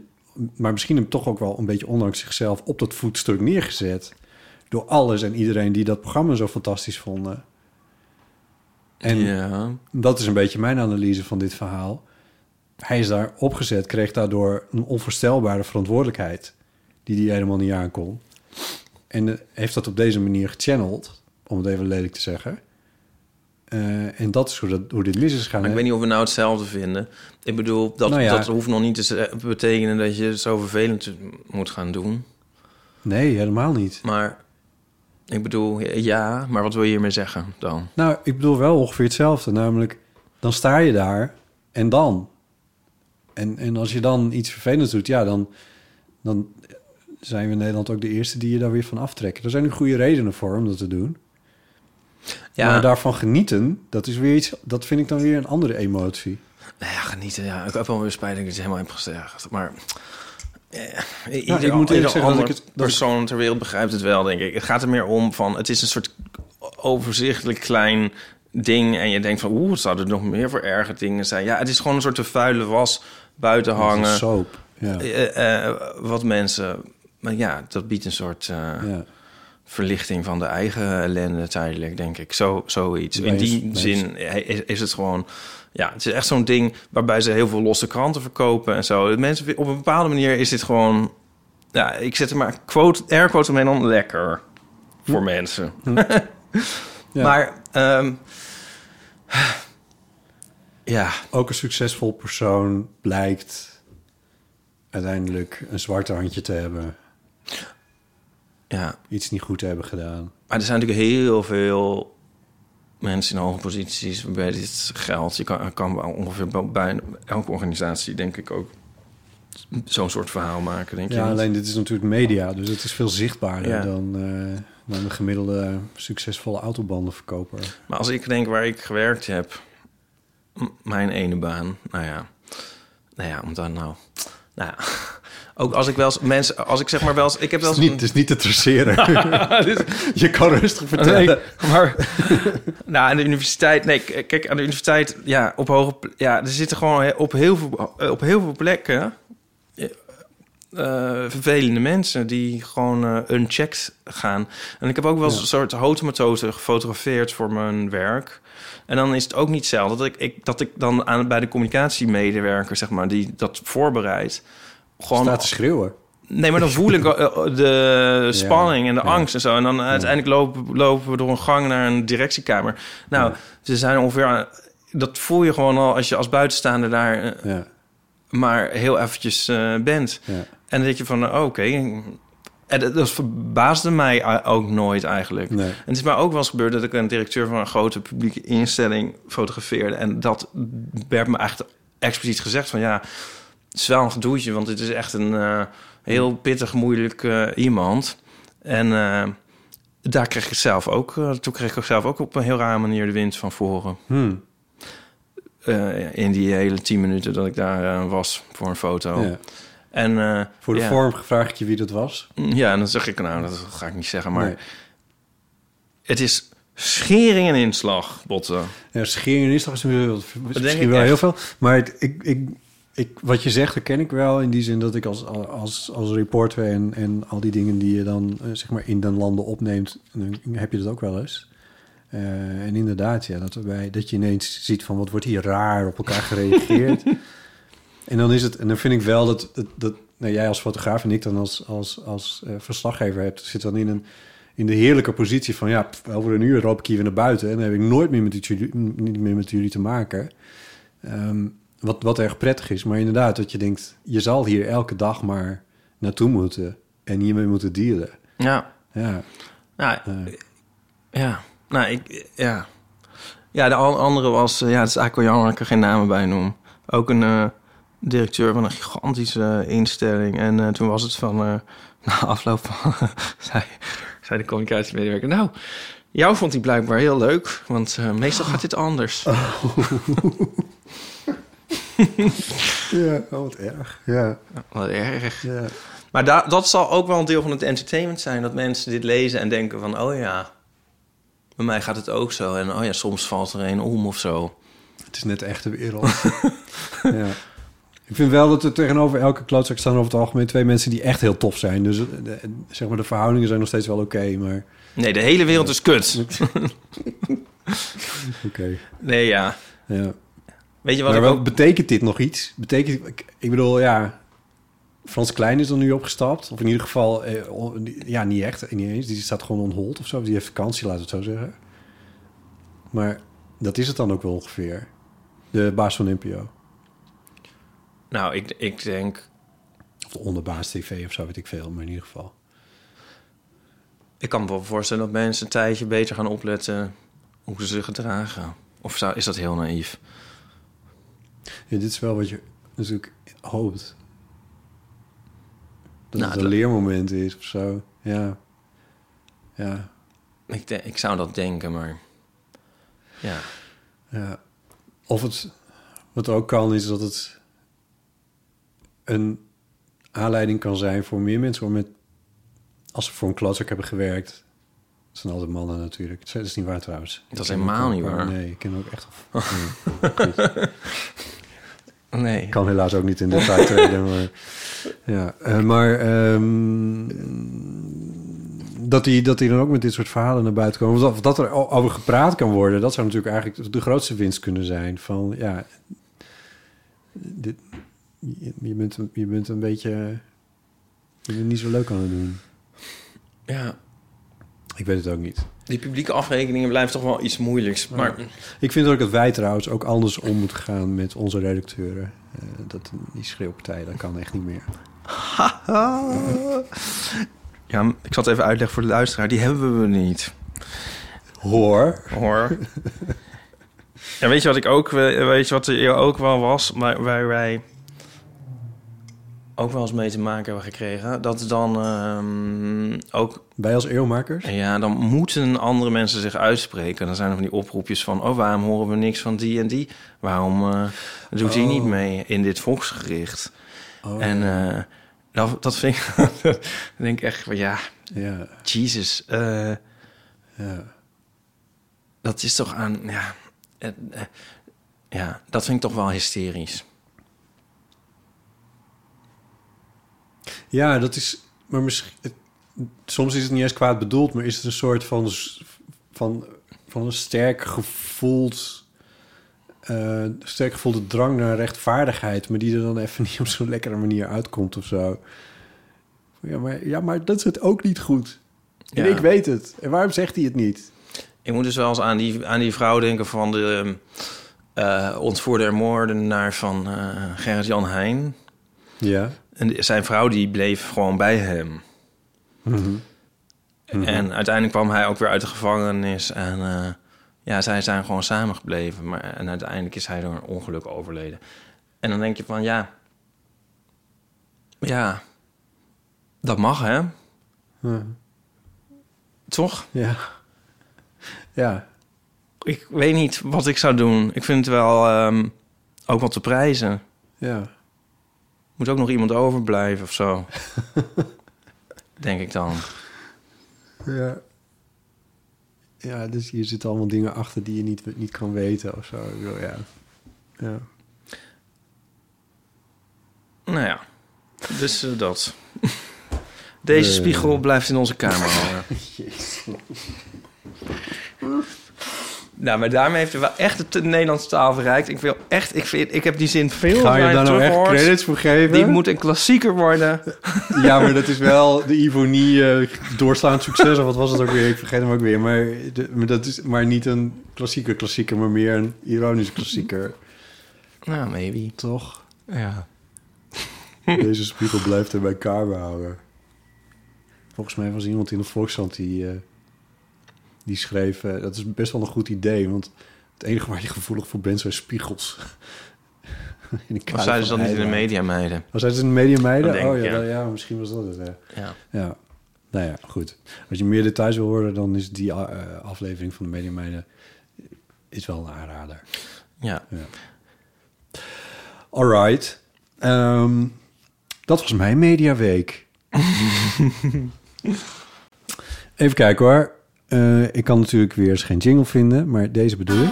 Maar misschien hem toch ook wel een beetje ondanks zichzelf... op dat voetstuk neergezet. Door alles en iedereen die dat programma zo fantastisch vonden. En ja. Dat is een beetje mijn analyse van dit verhaal. Hij is daar opgezet, kreeg daardoor een onvoorstelbare verantwoordelijkheid die hij helemaal niet aankon. En eh, heeft dat op deze manier gechanneld, om het even lelijk te zeggen. Eh, en dat is hoe, dat, hoe dit mis is gegaan. Maar ik weet niet of we nou hetzelfde vinden. Ik bedoel, dat, Nou ja. dat hoeft nog niet te betekenen dat je zo vervelend moet gaan doen. Nee, helemaal niet. Maar ik bedoel, ja, maar wat wil je hiermee zeggen dan? Nou, ik bedoel wel ongeveer hetzelfde. Namelijk, dan sta je daar en dan. En, en als je dan iets vervelends doet, ja, dan, dan zijn we in Nederland ook de eerste die je daar weer van aftrekken. Er zijn nu goede redenen voor om dat te doen. Ja, Maar daarvan genieten, dat is weer iets, dat vind ik dan weer een andere emotie. nou ja, genieten. Ja, ik heb wel weer spijt dat ik het helemaal heb gezegd. Maar eh, ieder, ik moet ieder dat ander ik het- dat persoon ter wereld begrijpt het wel, denk ik. Het gaat er meer om van, het is een soort overzichtelijk klein ding. En je denkt van, oeh, zou er nog meer voor erge dingen zijn? Ja, het is gewoon een soort de vuile was buiten hangen. Soap. Ja. Eh, eh, wat mensen... Maar ja, dat biedt een soort eh, ja. Verlichting van de eigen ellende tijdelijk, denk ik. Zo, zoiets. In die zin is, is het gewoon... Ja, het is echt zo'n ding waarbij ze heel veel losse kranten verkopen en zo. Mensen, op een bepaalde manier is dit gewoon... Ja, ik zet er maar quote, air quote omheen dan lekker voor mensen. Ja. Maar, ehm, ja, Ook een succesvol persoon blijkt uiteindelijk een zwarte handje te hebben. Ja. Iets niet goed hebben gedaan. Maar er zijn natuurlijk heel veel mensen in hoge posities waarbij dit geldt. Je kan, kan wel ongeveer bij- bij elke organisatie, denk ik ook, zo'n soort verhaal maken, denk je Ja, alleen dit is natuurlijk media, dus het is veel zichtbaarder Ja. dan, eh, dan de gemiddelde succesvolle autobandenverkoper. Maar als ik denk waar ik gewerkt heb, mijn ene baan, nou ja, nou ja, om dan nou, nou ja, ook als ik wel eens mensen, als ik zeg maar wel eens, ik heb wel Het is niet, het is niet te traceren. Je kan rustig vertellen. Nee, maar nou, aan de universiteit, nee, kijk, aan de universiteit, ja, op hoge, ja, er zitten gewoon op heel veel, op heel veel plekken, eh, eh, vervelende mensen die gewoon eh, unchecked gaan. En ik heb ook wel eens Ja. een soort hotemethode gefotografeerd voor mijn werk. En dan is het ook niet zelden dat ik, ik, dat ik dan aan, bij de communicatiemedewerker, zeg maar, die dat voorbereidt, gewoon Staat te schreeuwen. Nee, maar dan voel ik eh, de spanning en de ja. angst en zo. En dan uiteindelijk lopen, lopen we door een gang naar een directiekamer. Nou, ze zijn ongeveer... Dat voel je gewoon al als je als buitenstaander daar eh, Ja, maar heel eventjes eh, bent. ja. En dan denk je van, eh, oké. En dat, dat verbaasde mij ook nooit eigenlijk. Nee. En het is mij ook wel eens gebeurd dat ik een directeur van een grote publieke instelling fotografeerde. En dat werd me echt expliciet gezegd van ja, het is wel een gedoetje, want het is echt een eh, heel pittig, moeilijk eh, iemand. En eh, daar kreeg ik zelf ook, toen kreeg ik zelf ook op een heel rare manier de wind van voren. Hmm. In die hele tien minuten dat ik daar was voor een foto. Ja. En, Voor de ja. vorm vraag ik je wie dat was. Ja, en dan zeg ik, nou, dat ga ik niet zeggen, maar Nee. het is schering en inslag, botten. Ja, is toch misschien wel, denk misschien wel echt. heel veel. Maar het, ik, ik, ik, wat je zegt, dat ken ik wel. In die zin dat ik als, als, als reporter en, en al die dingen die je dan eh, zeg maar in de landen opneemt, dan heb je dat ook wel eens. Eh, en inderdaad, ja, dat, erbij, dat je ineens ziet van wat wordt hier raar op elkaar gereageerd. en dan is het, en dan vind ik wel dat, dat, dat nou, jij als fotograaf en ik dan als, als, als eh, verslaggever hebt, zit dan in een in de heerlijke positie van ja, pff, over een uur loop ik hier weer naar buiten en dan heb ik nooit meer met jullie, niet meer met jullie te maken. Ehm, wat, wat erg prettig is, maar inderdaad, dat je denkt, je zal hier elke dag maar naartoe moeten en hiermee moeten dealen. Ja, Ja, nou, ja, nou, ik, ja. Ja, de an- andere was, eh, ja, het is eigenlijk wel jammer dat ik er geen namen bij noem. Ook een eh, directeur van een gigantische eh, instelling. En toen was het van, na afloop van, zei, zei de communicatiemedewerker, nou, jou vond hij blijkbaar heel leuk, want meestal gaat dit anders. ja, oh, wat erg. Ja, Wat erg. ja. Maar da- dat zal ook wel een deel van het entertainment zijn. Dat mensen dit lezen en denken van... oh ja, bij mij gaat het ook zo. En oh ja, soms valt er een om of zo. Het is net de echte wereld. ja. Ik vind wel dat er tegenover elke klootzak staan over het algemeen twee mensen die echt heel tof zijn. Dus eh, de, zeg maar, de verhoudingen zijn nog steeds wel oké, maar Nee, de hele wereld is kut. oké. Nee, ja. Ja. Weet je wat maar ik wat ook... betekent dit nog iets? Betekent, ik, ik bedoel, ja, Frans Klein is er nu opgestapt. Of in ieder geval, eh, ja, niet echt, niet eens. Die staat gewoon on hold of zo. Die heeft vakantie, laten we het zo zeggen. Maar dat is het dan ook wel ongeveer. De baas van NPO. Nou, ik, ik denk... Of de onderbaas TV of zo, weet ik veel. Maar in ieder geval. Ik kan me wel voorstellen dat mensen een tijdje beter gaan opletten... hoe ze zich gedragen. Of zou, is dat heel naïef? Ja, dit is wel wat je natuurlijk hoopt. Dat Nou, het een leermoment is of zo. Ja. Ja. Ik, ik zou dat denken, maar... Ja. Ja. Of het, wat ook kan, is dat het een aanleiding kan zijn voor meer mensen om met, als ze voor een klootzak hebben gewerkt. Dat zijn altijd mannen natuurlijk. Dat is niet waar trouwens. Dat is helemaal niet waar. Nee, ik ken ook echt. Nee. Nee. Ik kan helaas ook niet in detail treden. Maar, ja, eh, maar ehm, dat, die, dat die dan ook met dit soort verhalen naar buiten komen. Of dat, dat er over gepraat kan worden. Dat zou natuurlijk eigenlijk de grootste winst kunnen zijn. Van ja, dit, je, bent, je bent een beetje... Je bent niet zo leuk aan het doen. Ja. Ik weet het ook niet. Die publieke afrekeningen blijven toch wel iets moeilijks. Maar Ik vind ook dat wij trouwens ook anders om moeten gaan met onze redacteuren. Eh, dat, die schreeuwpartij, dat kan echt niet meer. ja, ik zal het even uitleggen voor de luisteraar. Die hebben we niet. Hoor. Hoor. ja, weet je wat ik ook... Weet je wat er ook wel was? Waar, waar wij ook wel eens mee te maken hebben gekregen. Dat dan ehm, ook... Wij als eeuwmakers? Ja, dan moeten andere mensen zich uitspreken. Dan zijn er van die oproepjes van... Oh, waarom horen we niks van die en die? Waarom eh, doet hij Oh. niet mee in dit volksgericht? Oh, En eh, dat, dat vind ik... denk ik echt van... Ja, ja, Jesus. eh, ja. dat is toch aan... Ja, ja, dat vind ik toch wel hysterisch. Ja, dat is... Maar misschien... het- soms is het niet eens kwaad bedoeld... maar is het een soort van... van, van een sterk gevoeld... eh, sterk gevoelde drang naar rechtvaardigheid... maar die er dan even niet op zo'n lekkere manier uitkomt of zo. Ja maar, ja, maar dat is het ook niet goed. En Ja. ik weet het. En waarom zegt hij het niet? Ik moet dus wel eens aan die, aan die vrouw denken van de eh ontvoerde en moordenaar van eh Gerrit-Jan Heijn. Ja. En zijn vrouw die bleef gewoon bij hem. Mhm. En uiteindelijk kwam hij ook weer uit de gevangenis. En eh, ja, zij zijn gewoon samen gebleven. Maar, en uiteindelijk is hij door een ongeluk overleden. En dan denk je van ja... Ja, dat mag hè? Toch? Ja. Ja. Ik weet niet wat ik zou doen. Ik vind het wel ehm, ook wat te prijzen. Ja. Moet ook nog iemand overblijven of zo. Denk ik dan. Ja. Ja, dus hier zitten allemaal dingen achter die je niet, niet kan weten of zo. Bedoel, Ja. Ja. Nou ja, dus eh, dat. Deze Eh. spiegel blijft in onze kamer hangen. Nou, maar daarmee heeft hij wel echt de Nederlandse taal verrijkt. Ik wil echt, ik, vind, ik heb die zin veel Ga je daar nou echt credits voor geven? Die moet een klassieker worden. Ja, maar dat is wel de Ivonie eh doorslaand succes. Of wat was het ook weer? Ik vergeet hem ook weer. Maar, de- maar dat is maar niet een klassieke klassieker, maar meer een ironische klassieker. Nou, maybe. Toch? Ja. Deze spiegel blijft in mijn kamer hangen. Volgens mij was iemand in de Volkskrant die, eh, die schreef... eh, dat is best wel een goed idee, want het enige waar je gevoelig voor bent zijn spiegels. in de zeiden ze dat niet in de media meiden? Was hij in de media meiden? Denk Oh ja, ja. ja, misschien was dat het. Ja. Ja. ja. Nou ja, goed. Als je meer details wil horen, dan is die eh, aflevering van de media meiden is wel een aanrader. Ja. Alright. Ehm, dat was mijn mediaweek. Even kijken hoor. Eh, ik kan natuurlijk weer eens geen jingle vinden, maar deze bedoel ik.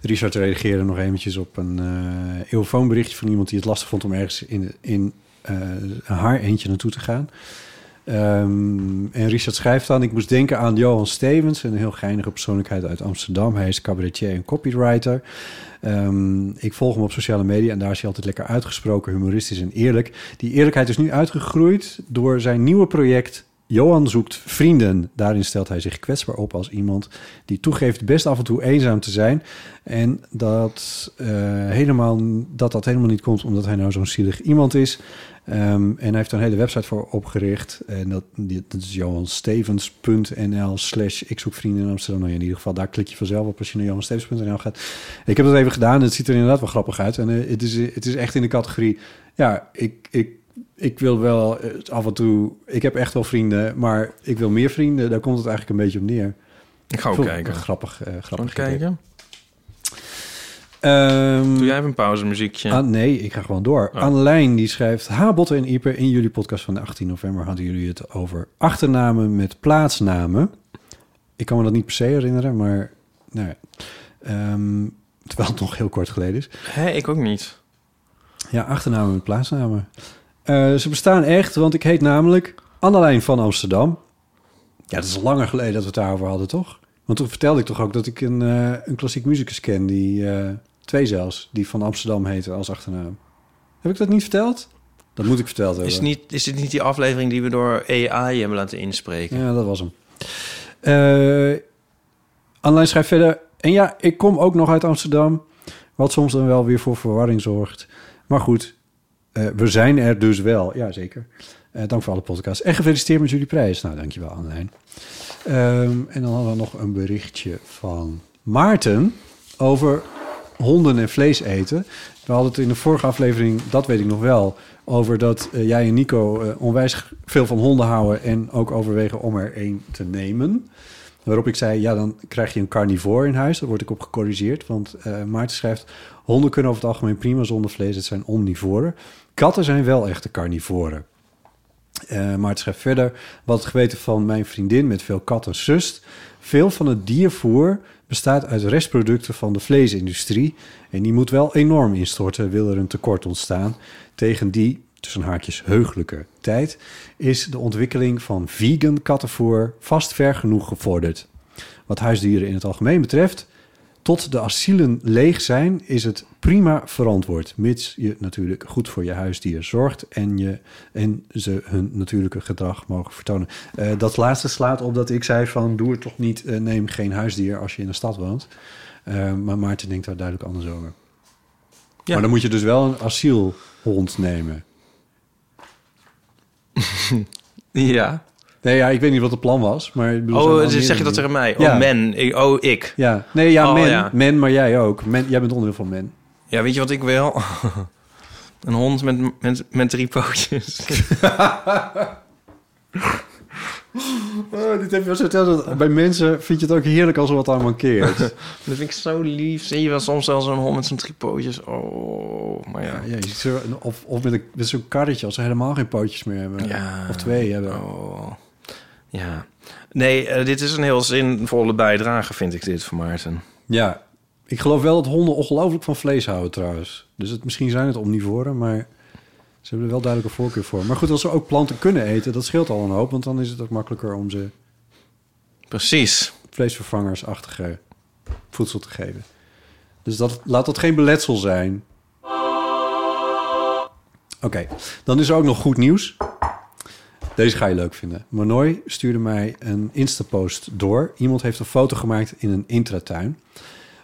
Richard reageerde nog eventjes op een eh eeuwfoonberichtje van iemand die het lastig vond om ergens in, in eh, haar eentje naartoe te gaan. Ehm, en Richard schrijft dan: Ik moest denken aan Johan Stevens, een heel geinige persoonlijkheid uit Amsterdam. Hij is cabaretier en copywriter. Ehm, ik volg hem op sociale media en daar is hij altijd lekker uitgesproken, humoristisch en eerlijk. Die eerlijkheid is nu uitgegroeid door zijn nieuwe project Johan zoekt vrienden. Daarin stelt hij zich kwetsbaar op als iemand die toegeeft best af en toe eenzaam te zijn. En dat, eh, helemaal, dat dat helemaal niet komt omdat hij nou zo'n zielig iemand is. Ehm, en hij heeft een hele website voor opgericht. En dat, dat is johanstevens.nl slash ik zoek vrienden in Amsterdam. Nou in ieder geval, daar klik je vanzelf op als je naar johanstevens.nl gaat. Ik heb dat even gedaan het ziet er inderdaad wel grappig uit. En eh, het, is, het is echt in de categorie... Ja, ik, ik, ik wil wel eh, af en toe... Ik heb echt wel vrienden, maar ik wil meer vrienden. Daar komt het eigenlijk een beetje op neer. Ik ga ook kijken. Grappig, Gaan grappig. kijken? Ehm, Doe jij even een pauzemuziekje? Ah, nee, ik ga gewoon door. Oh. Annelijn die schrijft... Ha, Botte en Ieper, in jullie podcast van de 18 november... hadden jullie het over achternamen met plaatsnamen. Ik kan me dat niet per se herinneren, maar... Nou ja. Ehm, terwijl het nog heel kort geleden is. Hé, ik ook niet. Ja, achternamen met plaatsnamen. Eh, ze bestaan echt, want ik heet namelijk Annelijn van Amsterdam. Ja, dat is langer geleden dat we het daarover hadden, toch? Want toen vertelde ik toch ook dat ik een, eh, een klassiek muzikus ken... die eh, twee zelfs, die van Amsterdam heette als achternaam. Heb ik dat niet verteld? Dat moet ik verteld hebben. Is, het niet, is dit niet die aflevering die we door AI hebben laten inspreken? Ja, dat was hem. Annelijn schrijft verder... En ja, ik kom ook nog uit Amsterdam... wat soms dan wel weer voor verwarring zorgt. Maar goed, eh, we zijn er dus wel. Ja, zeker. Eh, dank voor alle podcasts. En gefeliciteerd met jullie prijs. Nou, dankjewel Annelijn. Ehm, en dan hadden we nog een berichtje van Maarten... over honden en vlees eten. We hadden het in de vorige aflevering, dat weet ik nog wel... over dat eh, jij en Nico onwijs veel van honden houden... en ook overwegen om er één te nemen... Waarop ik zei, ja, dan krijg je een carnivore in huis. Daar word ik op gecorrigeerd, want Maarten schrijft... honden kunnen over het algemeen prima zonder vlees, het zijn omnivoren. Katten zijn wel echte carnivoren. Eh Maarten schrijft verder... wat het geweten van mijn vriendin met veel katten sust... veel van het diervoer bestaat uit restproducten van de vleesindustrie... en die moet wel enorm instorten, wil er een tekort ontstaan... tegen die tussen haakjes heugelijke tijd, is de ontwikkeling van vegan kattenvoer vast ver genoeg gevorderd. Wat huisdieren in het algemeen betreft, tot de asielen leeg zijn, is het prima verantwoord. Mits je natuurlijk goed voor je huisdier zorgt en, je, en ze hun natuurlijke gedrag mogen vertonen. Eh, dat laatste slaat op dat ik zei van doe het toch niet, eh, neem geen huisdier als je in een stad woont. Eh, maar Maarten denkt daar duidelijk anders over. Ja. Maar dan moet je dus wel een asielhond nemen. Ja. Nee, ja, ik weet niet wat het plan was, maar... ik bedoel, Oh, dus zeg je dat tegen mij? Ja. Oh, men. Ik, oh, ik. Ja, nee, ja, Oh, men, ja. men, maar jij ook. Men, jij bent onderdeel van men. Ja, weet je wat ik wil? Een hond met, met, met drie pootjes. Oh, dit heb je wel zo verteld. Bij mensen vind je het ook heerlijk als er wat aan mankeert. dat vind ik zo lief. Zie je wel soms zelfs een hond met zijn drie pootjes. Oh, maar ja. Ja, of, of met, een, met zo'n karretje als ze helemaal geen pootjes meer hebben. Ja. Of twee hebben. Oh. Ja. Nee, eh, dit is een heel zinvolle bijdrage, vind ik dit, van Maarten. Ja, ik geloof wel dat honden ongelooflijk van vlees houden trouwens. Dus het, misschien zijn het omnivoren, maar ze hebben er wel duidelijk een voorkeur voor. Maar goed, als ze ook planten kunnen eten, dat scheelt al een hoop. Want dan is het ook makkelijker om ze Precies. vleesvervangersachtige voedsel te geven. Dus dat, laat dat geen beletsel zijn. Oké, dan is er ook nog goed nieuws. Deze ga je leuk vinden. Manoy stuurde mij een Insta-post door. Iemand heeft een foto gemaakt in een intratuin...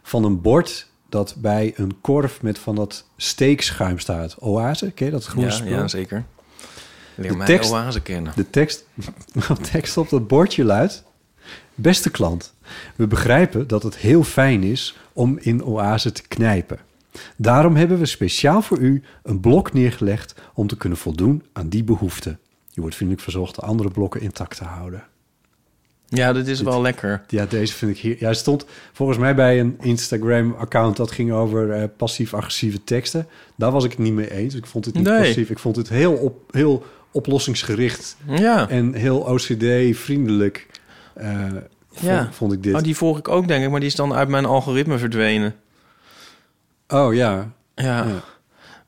van een bord dat bij een korf met van dat steekschuim staat. Oase, ken je dat groene Ja, spul? ja, zeker. Leer De mij tekst- oase kennen. De tekst, de tekst op dat bordje luidt... Beste klant, we begrijpen dat het heel fijn is om in oase te knijpen. Daarom hebben we speciaal voor u een blok neergelegd om te kunnen voldoen aan die behoefte. Je wordt vriendelijk verzocht de andere blokken intact te houden. Ja, dit is wel lekker. Ja, deze vind ik hier. Ja, hij stond volgens mij bij een Instagram-account dat ging over eh, passief-agressieve teksten. Daar was ik het niet mee eens. Ik vond het niet Nee. passief. Ik vond het heel, op, heel oplossingsgericht Ja. en heel OCD-vriendelijk. eh Ja. vond, vond ik dit. Oh, die volg ik ook, denk ik, maar die is dan uit mijn algoritme verdwenen. Oh ja. Ja. Ja.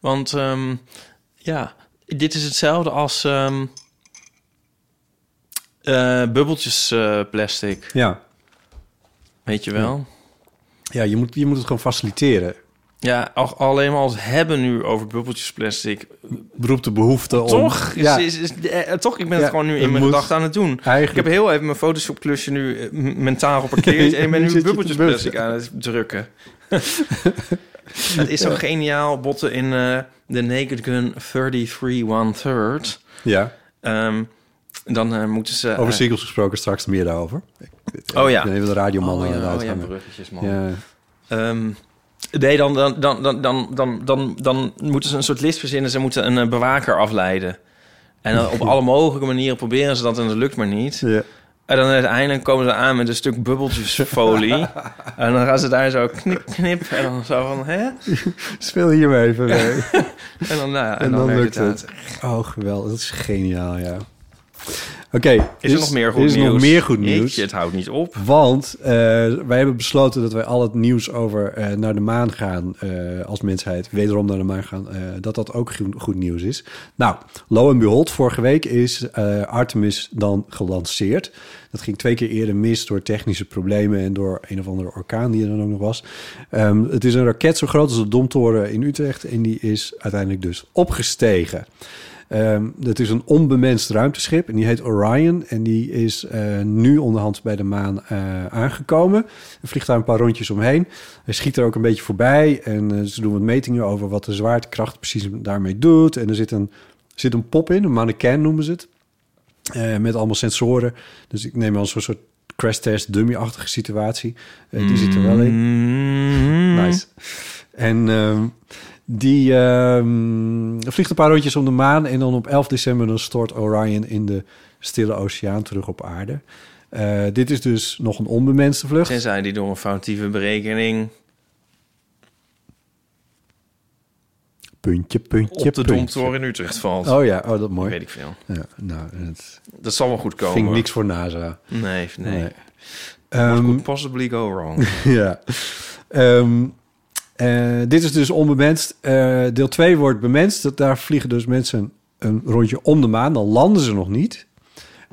Want, ehm, ja, dit is hetzelfde als ehm eh, bubbeltjes eh, plastic. Ja, Weet je wel? ja je, moet, je moet het gewoon faciliteren. Ja, al- alleen maar als hebben nu over bubbeltjes plastic. Beroep de behoefte om... Toch? Is, Ja, is, is, eh, toch? Ik ben Ja, het gewoon nu in mijn gedachten aan het doen. Ik eigenlijk... heb heel even mijn Photoshop-klusje nu eh, m- mentaal geparkeerd... en ik ben Nu nu bubbeltjes plastic aan het drukken. het is zo geniaal, botten in de Naked Gun 33 One Third. Ja, Ehm, dan eh, moeten ze... over eh, sequels gesproken, straks meer daarover. Oh ja. Ik ben even de radioman oh, aan het ja, oh ja, bruggetjes, man. Ja, Ehm, nee, dan, dan, dan, dan, dan, dan, dan, dan moeten ze een soort list verzinnen. Ze moeten een eh, bewaker afleiden. En dan op alle mogelijke manieren proberen ze dat en dat lukt maar niet. ja. En dan uiteindelijk komen ze aan met een stuk bubbeltjesfolie. en dan gaan ze daar zo knip, knip. En dan zo van, hè? Speel hier maar even mee. En dan, nou en En dan, lukt het. het. Oh, geweldig. Dat is geniaal, ja. Oké. Is er nog meer goed is nieuws? nog meer goed nieuws? Jeetje, het houdt niet op. Want eh, wij hebben besloten dat wij al het nieuws over eh, naar de maan gaan eh, als mensheid, wederom naar de maan gaan, dat dat ook goed, nieuws is. Nou, lo en behold, vorige week is Artemis dan gelanceerd. Dat ging twee keer eerder mis door technische problemen en door een of andere orkaan die er dan ook nog was. Ehm, het is een raket zo groot als de Domtoren in Utrecht en die is uiteindelijk dus opgestegen. Ehm het is een onbemenst ruimteschip en die heet Orion. En die is eh, nu onderhand bij de maan eh, aangekomen. Er vliegt daar een paar rondjes omheen. Hij schiet er ook een beetje voorbij. En eh, ze doen wat metingen over wat de zwaartekracht precies daarmee doet. En er zit een, zit een pop in, een mannequin noemen ze het. Met allemaal sensoren. Dus ik neem al zo'n soort crash test dummy-achtige situatie. Die zit er wel in. Mm. Nice. En ehm, die ehm, vliegt een paar rondjes om de maan. En dan op 11 december dan stort Orion in de stille oceaan terug op aarde. Eh, dit is dus nog een onbemenste vlucht. Tenzij die door een foutieve berekening Puntje, puntje, op de domtoren in Utrecht valt. Oh ja, oh, dat mooi. Weet ik veel. Ja, nou, het Dat zal wel goed komen. vind ik niks voor NASA. Nee, nee. Nee. What Ehm, could possibly go wrong? ja. Ehm, eh, dit is dus onbemenst. Eh, deel 2 wordt bemenst. Dat, daar vliegen dus mensen een rondje om de maan. Dan landen ze nog niet.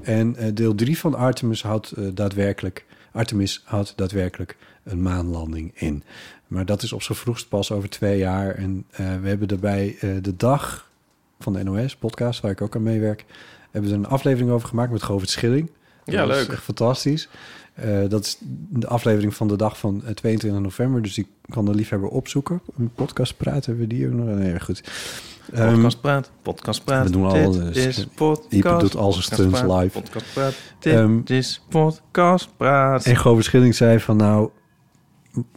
En eh, deel 3 van Artemis houdt daadwerkelijk... Artemis houdt daadwerkelijk een maanlanding in. Maar dat is op z'n vroegst pas over twee jaar. En we hebben eh, de dag van de NOS-podcast, waar ik ook aan meewerk... hebben we er een aflevering over gemaakt met Govert Schilling. Ja, Dat leuk. echt fantastisch. Eh, dat is de aflevering van de dag van eh, 22 november. Dus die kan de liefhebber opzoeken. Een podcast praten hebben we die nog. Nee, goed. Ehm, Podcast praat, podcast praat. we doen al, Dit dus, is Ipe podcast. doet al zijn stunts live. Podcast praat. Dit Ehm, is podcast praat. En Govert Schilling zei van nou,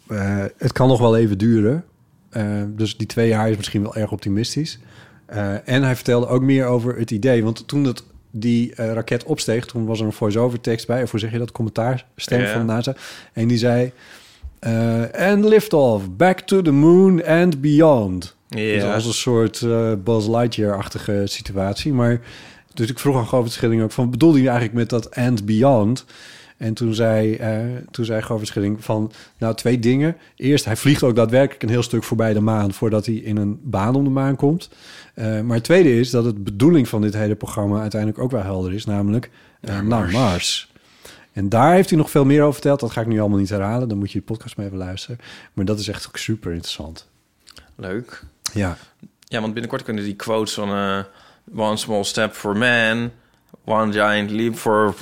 eh, het kan nog wel even duren. Eh, dus die twee jaar is misschien wel erg optimistisch. Eh, en hij vertelde ook meer over het idee. Want toen het, die eh, raket opsteeg, toen was er een voice-over tekst bij. Of hoe zeg je dat? Commentaarstem Ja. van NASA. En die zei... eh and lift off, back to the moon and beyond. Dus Ja. als een soort eh Buzz Lightyear-achtige situatie. Maar dus ik vroeg aan Govert Schilling ook van... bedoelde je eigenlijk met dat and beyond? En toen zei, eh toen zei Govert Schilling van... nou, twee dingen. Eerst, hij vliegt ook daadwerkelijk een heel stuk voorbij de maan... voordat hij in een baan om de maan komt. Eh, maar het tweede is dat het bedoeling van dit hele programma... uiteindelijk ook wel helder is, namelijk eh, naar Mars. En daar heeft hij nog veel meer over verteld. Dat ga ik nu allemaal niet herhalen. Dan moet je de podcast mee even luisteren. Maar dat is echt ook super interessant. Leuk. Ja, Ja, want binnenkort kunnen die quotes van... one small step for man, one giant leap for...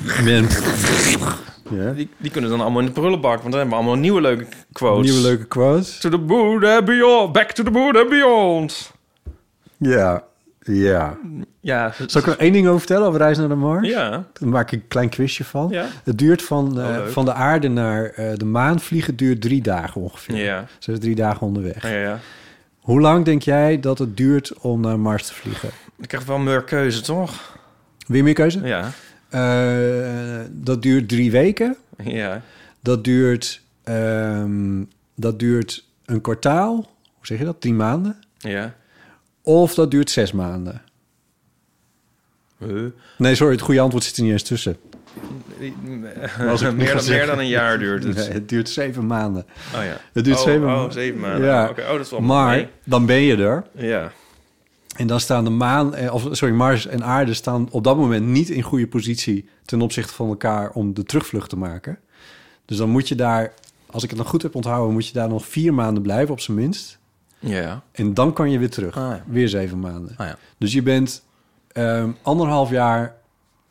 ja. Die, die kunnen dan allemaal in de prullenbak. Want dan hebben we allemaal nieuwe leuke quotes. Nieuwe leuke quotes. To the moon and beyond. Back to the moon and beyond. Ja, ja. Ja. Zal ik er één ding over vertellen over Reis naar de Mars? Ja. Daar maak ik een klein quizje van. Ja. Het duurt van, eh, Oh, leuk. van de aarde naar eh, de maan vliegen duurt drie dagen ongeveer. Ja. Ze zijn drie dagen onderweg. Ja, ja. Hoe lang denk jij dat het duurt om naar Mars te vliegen? Ik krijg wel meer keuze, toch? Weer meer keuze? Ja. Eh, dat duurt drie weken. Ja. Dat duurt, ehm, dat duurt een kwartaal. Hoe zeg je dat? Tien maanden. Ja. Of dat duurt zes maanden. Nee, sorry, het goede antwoord zit er niet eens tussen. Als ik meer, dan, meer dan een jaar duurt het. Nee, het duurt zeven maanden. Oh ja. Het duurt oh, zeven oh, maanden. zeven maanden. Ja. Oké, oh, dat is wel Maar mee. dan ben je er. Ja. En dan staan de maan, eh, of sorry, Mars en aarde staan op dat moment niet in goede positie ten opzichte van elkaar om de terugvlucht te maken. Dus dan moet je daar, als ik het nog goed heb onthouden, moet je daar nog vier maanden blijven op zijn minst. Ja. En dan kan je weer terug. Ah, ja. Weer zeven maanden. Ah, ja. Dus je bent ehm, anderhalf jaar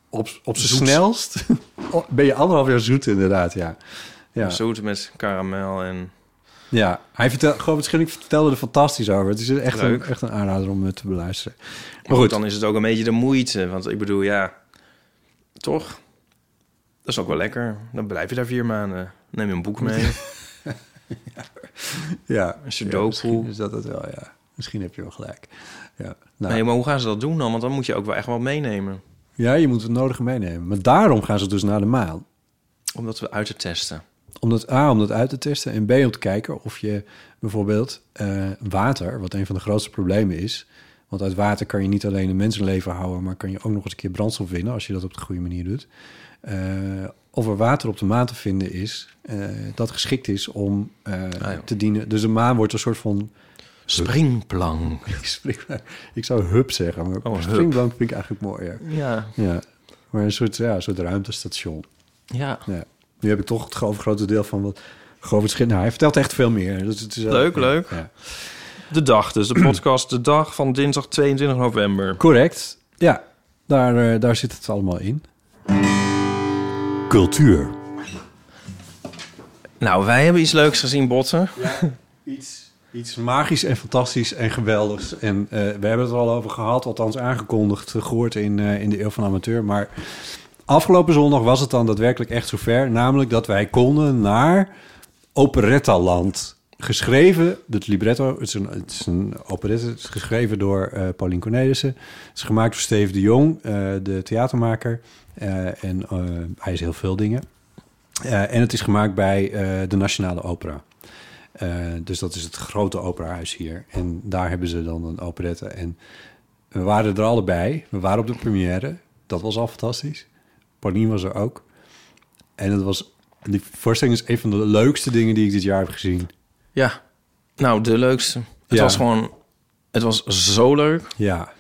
op, op zijn snelst. ben je anderhalf jaar zoet inderdaad, ja. Ja, Zoet met karamel en... ja. hij vertelde, gewoon waarschijnlijk vertelde er fantastisch over. Het is echt, een, echt een aanrader om het te beluisteren. Maar goed, dan is het ook een beetje de moeite. Want ik bedoel, ja... Toch? Dat is ook wel lekker. Dan blijf je daar vier maanden. Neem je een boek mee. Ja, Een sudoku. misschien is dat het wel, ja. Misschien heb je wel gelijk. Ja, nou, Nee, maar hoe gaan ze dat doen dan? Want dan moet je ook wel echt wat meenemen. ja je moet het nodige meenemen. Maar daarom gaan ze dus naar de maan. Om dat we uit te testen. Om dat, A, om dat uit te testen. En B, om te kijken of je bijvoorbeeld eh, water, wat een van de grootste problemen is... want uit water kan je niet alleen een mensenleven houden... maar kan je ook nog eens een keer brandstof winnen... als je dat op de goede manier doet. Eh, of er water op de maan te vinden is... eh, dat geschikt is om ja. te dienen. Dus de maan wordt een soort van Springplank. Ik, spring, ik zou hub zeggen, maar Oh, springplank vind ik eigenlijk mooier. Ja. Ja, maar een soort, ja, een soort ruimtestation. Ja. Ja. Nu heb ik toch het overgrote deel van wat Govert. Nou, hij vertelt echt veel meer. Dus het is, wel- Leuk, ja, leuk. Ja. De dag dus. De podcast de dag van dinsdag 22 november. Correct. Ja, daar, eh, daar zit het allemaal in. Cultuur. Nou, wij hebben iets leuks gezien, Botten. Iets, iets magisch en fantastisch en geweldigs. En eh, we hebben het er al over gehad, althans aangekondigd, eh, gehoord in, eh, in de Eeuw van Amateur. Maar afgelopen zondag was het dan daadwerkelijk echt zover. Namelijk dat wij konden naar Operettaland. Geschreven, het libretto, het is een, het is een operette, is geschreven door eh Paulien Cornelissen. Het is gemaakt door Steve de Jong, eh, de theatermaker. Eh, en hij is heel veel dingen. En het is gemaakt bij de Nationale Opera. Dus dat is het grote operahuis hier. En daar hebben ze dan een operette. En we waren er allebei. We waren op de première. Dat was al fantastisch. Paulien was er ook. En het was, die voorstelling is een van de leukste dingen die ik dit jaar heb gezien. Ja. Nou, de leukste. Het Ja. was gewoon... Het was zo leuk. Ja,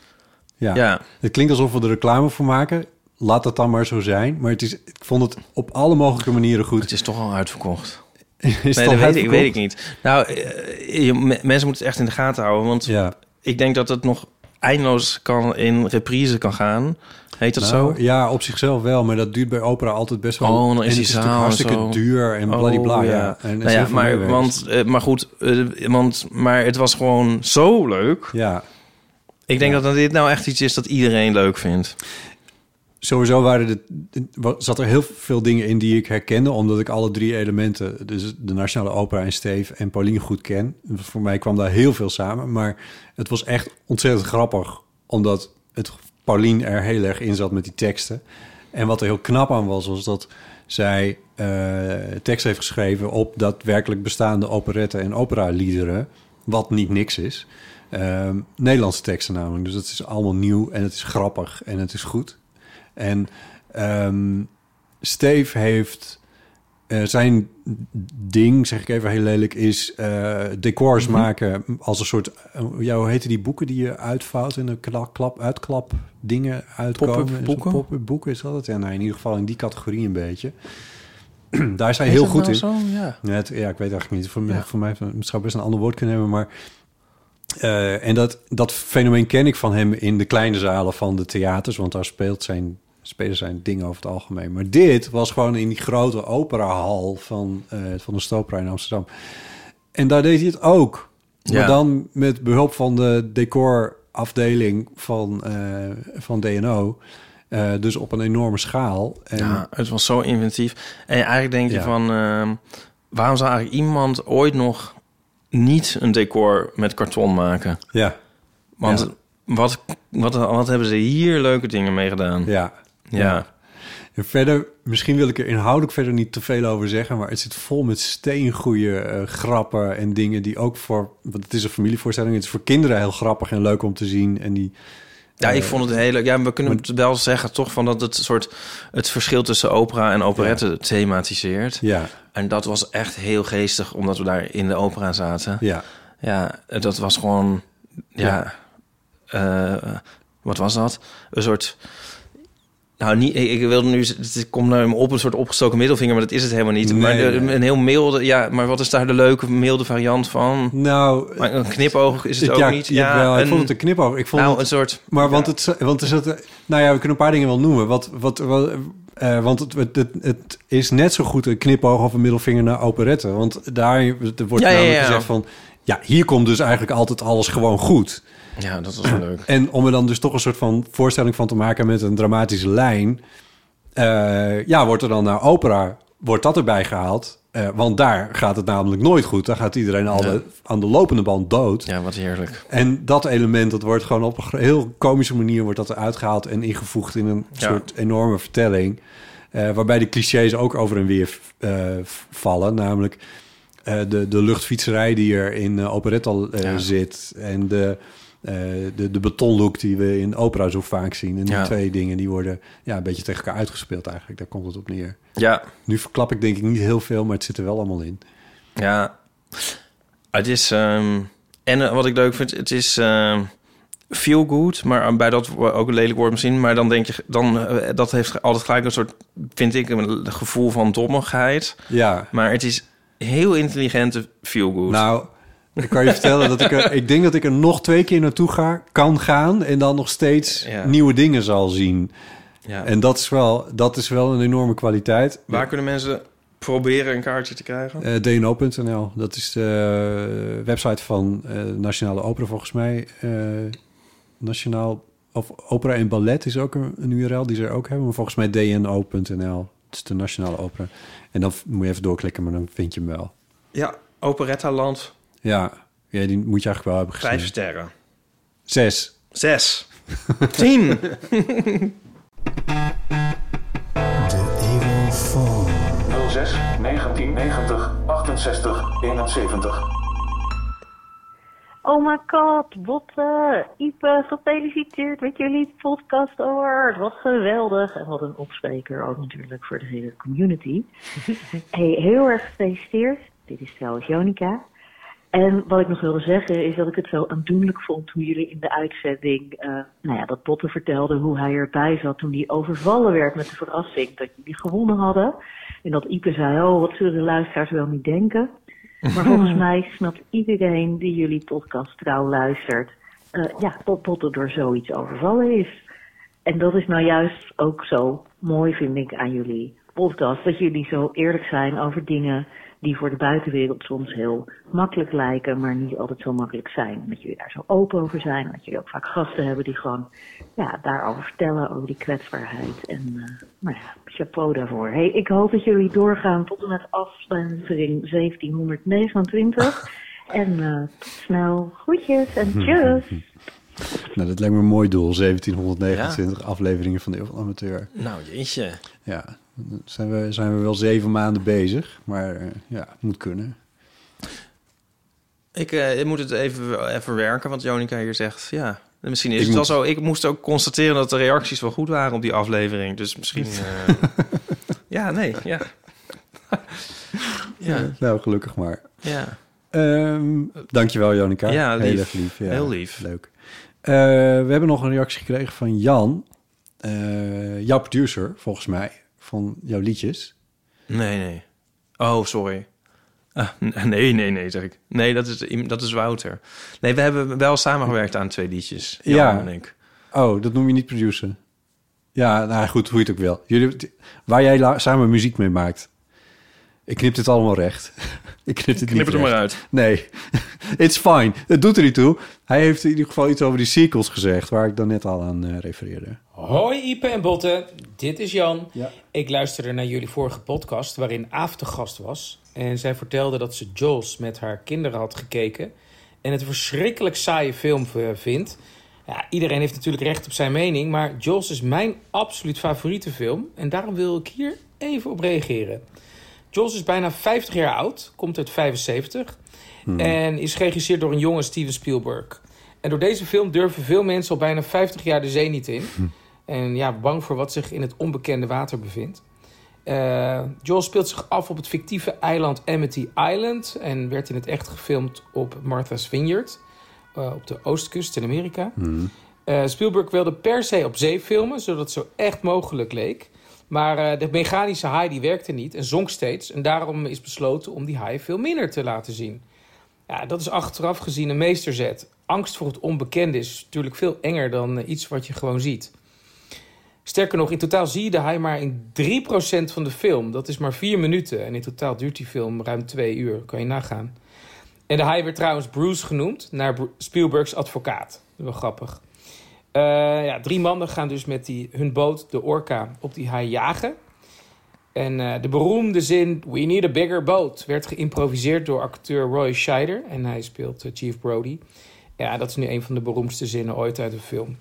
Ja. Ja. Het klinkt alsof we er reclame voor maken. Laat dat dan maar zo zijn. Maar het is, ik vond het op alle mogelijke manieren goed. Het is toch al uitverkocht. Is nee, dat weet ik, weet ik niet. Nou, eh, je- me- mensen moeten het echt in de gaten houden. Want Ja. ik denk dat het nog eindeloos kan in reprise kan gaan. Heet dat Nou, zo? Ja, op zichzelf wel. Maar dat duurt bij opera altijd best wel. Oh, dan is en die het is hartstikke zo. duur en bladibla. Oh, ja. En Nou ja, maar, want, eh, maar goed, eh, want, maar het was gewoon zo leuk. Ja, Ik denk dat dit nou echt iets is dat iedereen leuk vindt. sowieso waren er, wa- zat er heel veel dingen in die ik herkende, omdat ik alle drie elementen, dus de Nationale Opera en Steve en Pauline goed ken. Voor mij kwam daar heel veel samen, maar het was echt ontzettend grappig, omdat het Pauline er heel erg in zat met die teksten. En wat er heel knap aan was, was dat zij eh tekst heeft geschreven op daadwerkelijk bestaande operetten en operaliederen, wat niet niks is. Ehm, Nederlandse teksten namelijk. Dus dat is allemaal nieuw en het is grappig en het is goed. En ehm, Steve heeft eh, zijn ding, zeg ik even heel lelijk, is eh, decors maken als een soort. eh, ja, hoe heette die boeken die je uitvouwt en de klap, klap, uitklap dingen uitkomen? Pop-up boeken? Pop-up boeken is dat het? Ja, nou, in ieder geval in die categorie een beetje. Daar Heet heel goed nou in. Zo? Ja. Ja, het- ja, ik weet eigenlijk niet. Voor, mij Ja. voor mij het zou best een ander woord kunnen hebben, maar... en dat, dat fenomeen ken ik van hem in de kleine zalen van de theaters, want daar speelt zijn, spelen zijn dingen over het algemeen. Maar dit was gewoon in die grote operahal van, eh, van de Stopera in Amsterdam. En daar deed hij het ook. Ja. Maar dan met behulp van de decorafdeling van, eh, van DNO. eh, dus op een enorme schaal. En, ja, het was zo inventief. En eigenlijk denk je Ja. van... ehm, waarom zou eigenlijk iemand ooit nog niet een decor met karton maken? ja, Want Ja. wat, wat, wat hebben ze hier leuke dingen mee gedaan? ja, Ja. En verder, misschien wil ik er inhoudelijk verder niet te veel over zeggen, maar het zit vol met steengoeie eh, grappen en dingen die ook voor, want het is een familievoorstelling, het is voor kinderen heel grappig en leuk om te zien. En die, Ja, ik eh, vond het heel leuk. Ja, we kunnen het wel zeggen toch van dat het soort het verschil tussen opera en operette thematiseert. Ja, En dat was echt heel geestig, omdat we daar in de opera zaten. ja, Ja, dat was gewoon, ja, eh, wat was dat? Een soort, nou niet, ik, wilde nu, het komt naar me op een soort opgestoken middelvinger, maar dat is het helemaal niet. Nee, maar de- nee. een heel milde, ja, maar wat is daar de leuke milde variant van? nou, Maar een knipoog is het ook ja, niet. jawel, ik een- vond het een knipoog. Ik vond nou, het, een soort, maar want het, want er zat, nou ja, we kunnen een paar dingen wel noemen. Wat, wat, wat eh, want het, het, het, het is net zo goed een knipoog of een middelvinger naar operette. Want daar er wordt Ja, ja, namelijk ja. gezegd van, ja, hier komt dus eigenlijk altijd alles gewoon goed. Ja, dat was leuk. En om er dan dus toch een soort van voorstelling van te maken met een dramatische lijn, eh, ja, wordt er dan naar opera, wordt dat erbij gehaald. Eh, want daar gaat het namelijk nooit goed. Daar gaat iedereen al Ja. de- aan de lopende band dood. Ja, wat heerlijk. En dat element, dat wordt gewoon op een heel komische manier wordt dat eruit gehaald en ingevoegd in een Ja. soort enorme vertelling. eh, waarbij de clichés ook over en weer vallen. Namelijk de, de luchtfietserij die er in Ja. zit. En de, eh, de, de betonlook die we in opera zo vaak zien. En die Ja. twee dingen die worden ja, een beetje tegen elkaar uitgespeeld eigenlijk. Daar komt het op neer. Ja, Nu verklap ik denk ik niet heel veel, maar het zit er wel allemaal in. Ja, het is... ehm, en eh, wat ik leuk vind, het is ehm, feel good, maar bij dat ook een lelijk woord misschien. Maar dan denk je, dan, eh, dat heeft altijd gelijk een soort, vind ik, een gevoel van dommigheid. Ja, Maar het is heel intelligente feel good. Nou, ik kan je vertellen dat ik er, ik denk dat ik er nog twee keer naartoe ga, kan gaan en dan nog steeds Ja. nieuwe dingen zal zien. ja. En dat is wel, dat is wel een enorme kwaliteit. Waar kunnen mensen proberen een kaartje te krijgen? Eh, DNO.nl, dat is de website van eh, Nationale Opera volgens mij. Eh, Nationaal, of Opera en Ballet is ook een, een URL die ze er ook hebben, maar volgens mij DNO.nl. Het is de Nationale Opera. En dan moet je even doorklikken, maar dan vind je hem wel. Ja, Operetta Land, Ja, ja die moet je eigenlijk wel hebben gezien. vijf sterren. Zes. Zes. Tien. The Evil Phone. 06 1990 68 71. Oh my god, Botte, Ipe, gefeliciteerd met jullie podcast award. Wat geweldig. En wat een opspreker ook natuurlijk voor de hele community. hey, heel erg gefeliciteerd. Dit is trouwens Jonica. En wat ik nog wilde zeggen is dat ik het zo aandoenlijk vond toen jullie in de uitzending, eh, nou ja, dat Botte vertelde hoe hij erbij zat toen hij overvallen werd met de verrassing dat jullie gewonnen hadden. En dat Ipe zei, oh, wat zullen de luisteraars wel niet denken? Maar volgens mij snapt iedereen die jullie podcast trouw luistert, eh, ja, dat Botte door zoiets overvallen is. En dat is nou juist ook zo mooi, vind ik, aan jullie podcast. Dat jullie zo eerlijk zijn over dingen die voor de buitenwereld soms heel makkelijk lijken, maar niet altijd zo makkelijk zijn. Dat jullie daar zo open over zijn. en Dat jullie ook vaak gasten hebben die gewoon ja, daarover vertellen, over die kwetsbaarheid. En eh, nou ja, chapeau daarvoor. Hey, ik hoop dat jullie doorgaan tot en met aflevering 1729. En eh, tot snel. Groetjes en tjus. Nou, dat lijkt me een mooi doel. 1729 afleveringen van de Eeuw van Amateur. Nou, jeetje. Ja, dan zijn we, zijn we wel zeven maanden bezig. Maar eh, ja, moet kunnen. Ik, eh, ik moet het even, even werken, want Jonica hier zegt... ja, misschien is Ik het wel zo. Ik moest ook constateren dat de reacties wel goed waren op die aflevering. Dus misschien... eh, ja, nee, ja. ja, Nou, gelukkig maar. ja. Ehm dankjewel, Jonica. Ja, lief. Heel erg lief. Ja, Heel lief. Leuk. Eh, we hebben nog een reactie gekregen van Jan. eh, jouw producer, volgens mij, van jouw liedjes. Nee, nee. Oh, sorry. Ah, nee, nee, nee, zeg ik. Nee, dat is, dat is Wouter. Nee, we hebben wel samengewerkt aan twee liedjes. Jan Ja. en ik. Oh, dat noem je niet producer. Ja, nou goed, hoe je het ook wil. Jullie, waar jij samen muziek mee maakt. Ik knip dit allemaal recht. ik knip dit Knip niet het er maar uit. Nee, it's fine. Het doet er niet toe. Hij heeft in ieder geval iets over die sequels gezegd... waar ik dan net al aan eh, refereerde. Hoi Ipe en Botte, dit is Jan. Ja. Ik luisterde naar jullie vorige podcast waarin Aaf te gast was. En zij vertelde dat ze Jaws met haar kinderen had gekeken. En het een verschrikkelijk saaie film v- vindt. Ja, iedereen heeft natuurlijk recht op zijn mening. Maar Jaws is mijn absoluut favoriete film. En daarom wil ik hier even op reageren. Jaws is bijna 50 jaar oud, komt uit 75. En is geregisseerd door een jonge Steven Spielberg. En door deze film durven veel mensen al bijna 50 jaar de zee niet in. En ja, bang voor wat zich in het onbekende water bevindt. Eh Jaws speelt zich af op het fictieve eiland Amity Island. En werd in het echt gefilmd op Martha's Vineyard. eh, op de oostkust in Amerika. Eh, Spielberg wilde per se op zee filmen, zodat het zo echt mogelijk leek. Maar eh, de mechanische haai die werkte niet en zonk steeds. En daarom is besloten om die haai veel minder te laten zien. Ja, dat is achteraf gezien een meesterzet. Angst voor het onbekende is natuurlijk veel enger dan eh, iets wat je gewoon ziet. Sterker nog, in totaal zie je de haai maar in 3% van de film. Dat is maar 4 minuten. En in totaal duurt die film ruim 2 uur. Kan je nagaan. En de haai werd trouwens Bruce genoemd, naar Spielbergs advocaat. Wel grappig. Eh, ja, drie mannen gaan dus met die, hun boot, de Orca, op die haai jagen. En eh, de beroemde zin, we need a bigger boat, werd geïmproviseerd door acteur Roy Scheider. En hij speelt eh, Chief Brody. Ja, dat is nu een van de beroemdste zinnen ooit uit een film.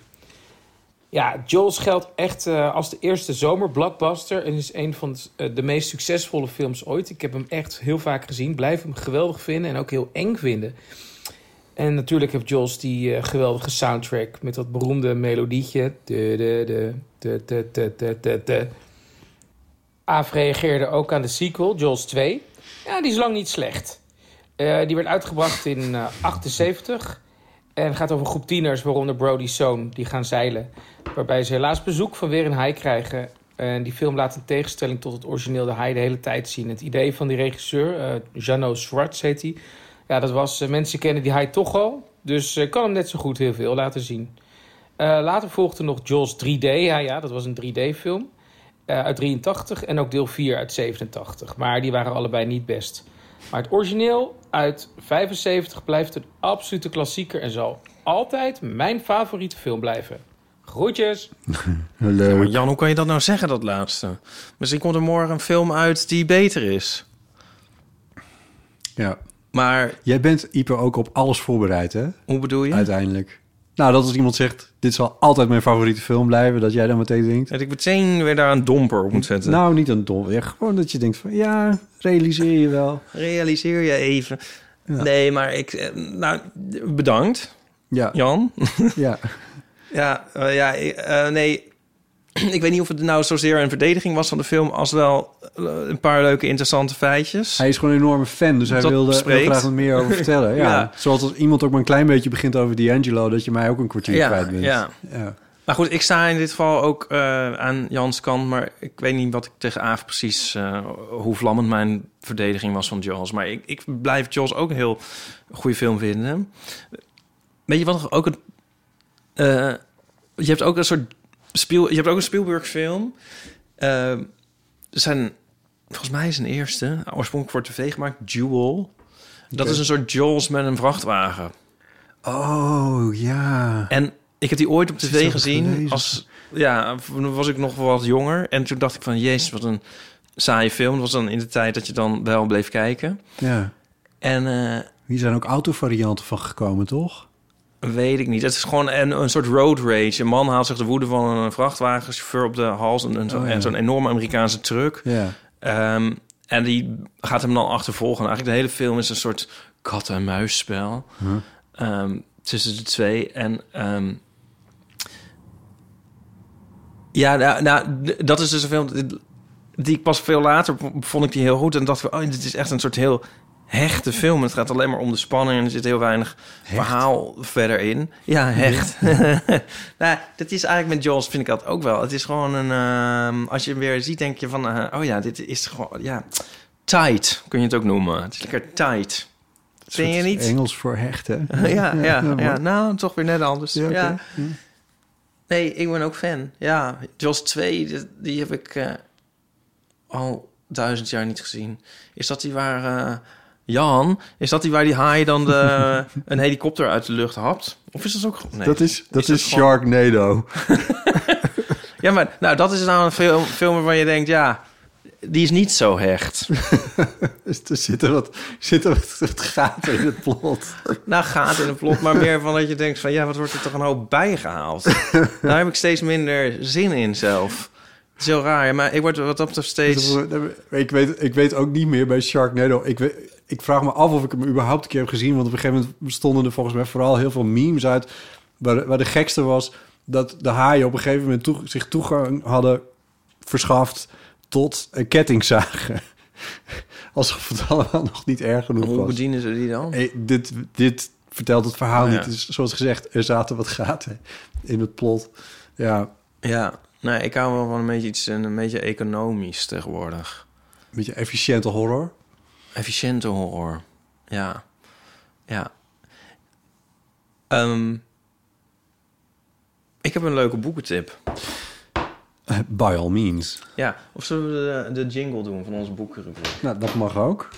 Ja, Jaws geldt echt als de eerste zomerblockbuster. En is een van de meest succesvolle films ooit. Ik heb hem echt heel vaak gezien. Blijf hem geweldig vinden en ook heel eng vinden. En natuurlijk heeft Jules die eh, geweldige soundtrack met dat beroemde melodietje. De, de, de, de, Aaf reageerde ook aan de sequel, Jules 2. Ja, die is lang niet slecht. Eh, die werd uitgebracht in eh, 78 en gaat over een groep tieners, waaronder Brody's zoon, die gaan zeilen. Waarbij ze helaas bezoek van weer een haai krijgen. En die film laat in tegenstelling tot het origineel de haai de hele tijd zien. Het idee van die regisseur, uh, Jano Schwartz heet hij ja, dat was, eh, mensen kennen die haai toch al. Dus ik kan hem net zo goed heel veel laten zien. Eh, later volgde nog Jaws 3D. Ja, ja, dat was een 3D-film. eh, uit 83 en ook deel 4 uit 87. Maar die waren allebei niet best. Maar het origineel uit 75 blijft een absolute klassieker en zal altijd mijn favoriete film blijven. Groetjes! Ja, maar Jan, hoe kan je dat nou zeggen, dat laatste? Misschien komt er morgen een film uit die beter is. Ja. Maar Jij bent, Ieper, ook op alles voorbereid, hè? hoe bedoel je? Uiteindelijk. Nou, dat als iemand zegt, dit zal altijd mijn favoriete film blijven... dat jij dan meteen denkt... Dat ik meteen weer daar een domper op moet zetten. Nou, niet een dom. Ja, gewoon dat je denkt van, ja, realiseer je wel. Realiseer je even. Ja. Nee, maar ik... eh, Nou, bedankt, Ja, Jan. ja. ja, eh, ja eh, nee. ik weet niet of het nou zozeer een verdediging was van de film... als wel eh, een paar leuke, interessante feitjes. Hij is gewoon een enorme fan, dus hij Dat wilde spreekt. graag wat meer over vertellen. Ja. Ja. Zoals als iemand ook maar een klein beetje begint over D'Angelo... dat je mij ook een kwartier Ja, kwijt bent. ja. ja. Maar goed, ik sta in dit geval ook eh, aan Jans kant... maar ik weet niet wat ik tegen Aaf precies... eh, hoe vlammend mijn verdediging was van Jaws. Maar ik, ik blijf Jaws ook een heel goede film vinden. Weet je wat ook een... je hebt ook een soort... Spiel, je hebt ook een Spielberg-film. Eh, er zijn... Volgens mij is een eerste, oorspronkelijk voor tv gemaakt, Jewel. Dat is een soort Jaws met een vrachtwagen. Oh, ja. En ik heb die ooit op tv gezien. gelezen. Als, ja, toen was ik nog wel wat jonger. En toen dacht ik van, jezus, wat een saaie film. Dat was dan in de tijd dat je dan wel bleef kijken. ja. En eh, Hier zijn ook autovarianten van gekomen, toch? Weet ik niet. Het is gewoon een, een soort road rage. Een man haalt zich de woede van een vrachtwagenchauffeur op de hals. En, Oh, ja. en zo'n enorme Amerikaanse truck. Ja. Ehm, en die gaat hem dan achtervolgen. En eigenlijk de hele film is een soort kat-en-muisspel. Ehm, tussen de twee. En ehm, ja, nou, nou, dat is dus een film die ik pas veel later vond ik die heel goed. En dacht van, oh, dit is echt een soort heel hechte film. Het gaat alleen maar om de spanning en er zit heel weinig verhaal verder in. Ja, hecht. nou, dat is eigenlijk met Jaws vind ik dat ook wel. Het is gewoon een, ehm, als je hem weer ziet, denk je van, eh, oh ja, dit is gewoon, ja, tight kun je het ook noemen. Het is lekker tight. Vind je niet? Engels voor hechten. ja, ja, ja, mooi. nou, toch weer net anders. Ja, Ja. Ja. Nee, ik ben ook fan. Ja, Jaws 2, die, die heb ik eh, al duizend jaar niet gezien. Is dat die waar... Jan, is dat die waar die haai dan de, een helikopter uit de lucht hapt? Of is dat ook... Nee. Dat is, dat is Sharknado. Ja, maar nou, dat is nou een film, film waarvan je denkt, ja, die is niet zo hecht. Er zitten wat, zitten wat, wat gaten in het plot. Nou, gaat in een plot, maar meer van dat je denkt van... ja, wat wordt er toch een hoop bijgehaald? Daar heb ik steeds minder zin in zelf. Het is heel raar, maar ik word wat dat betreft steeds... Ik weet, ik weet ook niet meer bij Sharknado. Ik, weet, ik vraag me af of ik hem überhaupt een keer heb gezien. Want op een gegeven moment stonden er volgens mij vooral heel veel memes uit. Waar, waar de gekste was dat de haaien op een gegeven moment toe- zich toegang hadden verschaft tot een kettingzagen. Alsof het allemaal nog niet erg genoeg Hoe was. bedienen ze die dan? Hey, dit, dit vertelt het verhaal Oh, ja. niet. Dus, zoals gezegd, er zaten wat gaten in het plot. Ja, Ja, nee, ik hou wel van een beetje iets een beetje economisch tegenwoordig. een beetje efficiënte horror. Efficiënte horror. Ja. Ja. Ehm, ik heb een leuke boekentip. Eh, by all means. Ja, of zullen we de, de jingle doen van onze boekenrubriek? Nou, dat mag ook.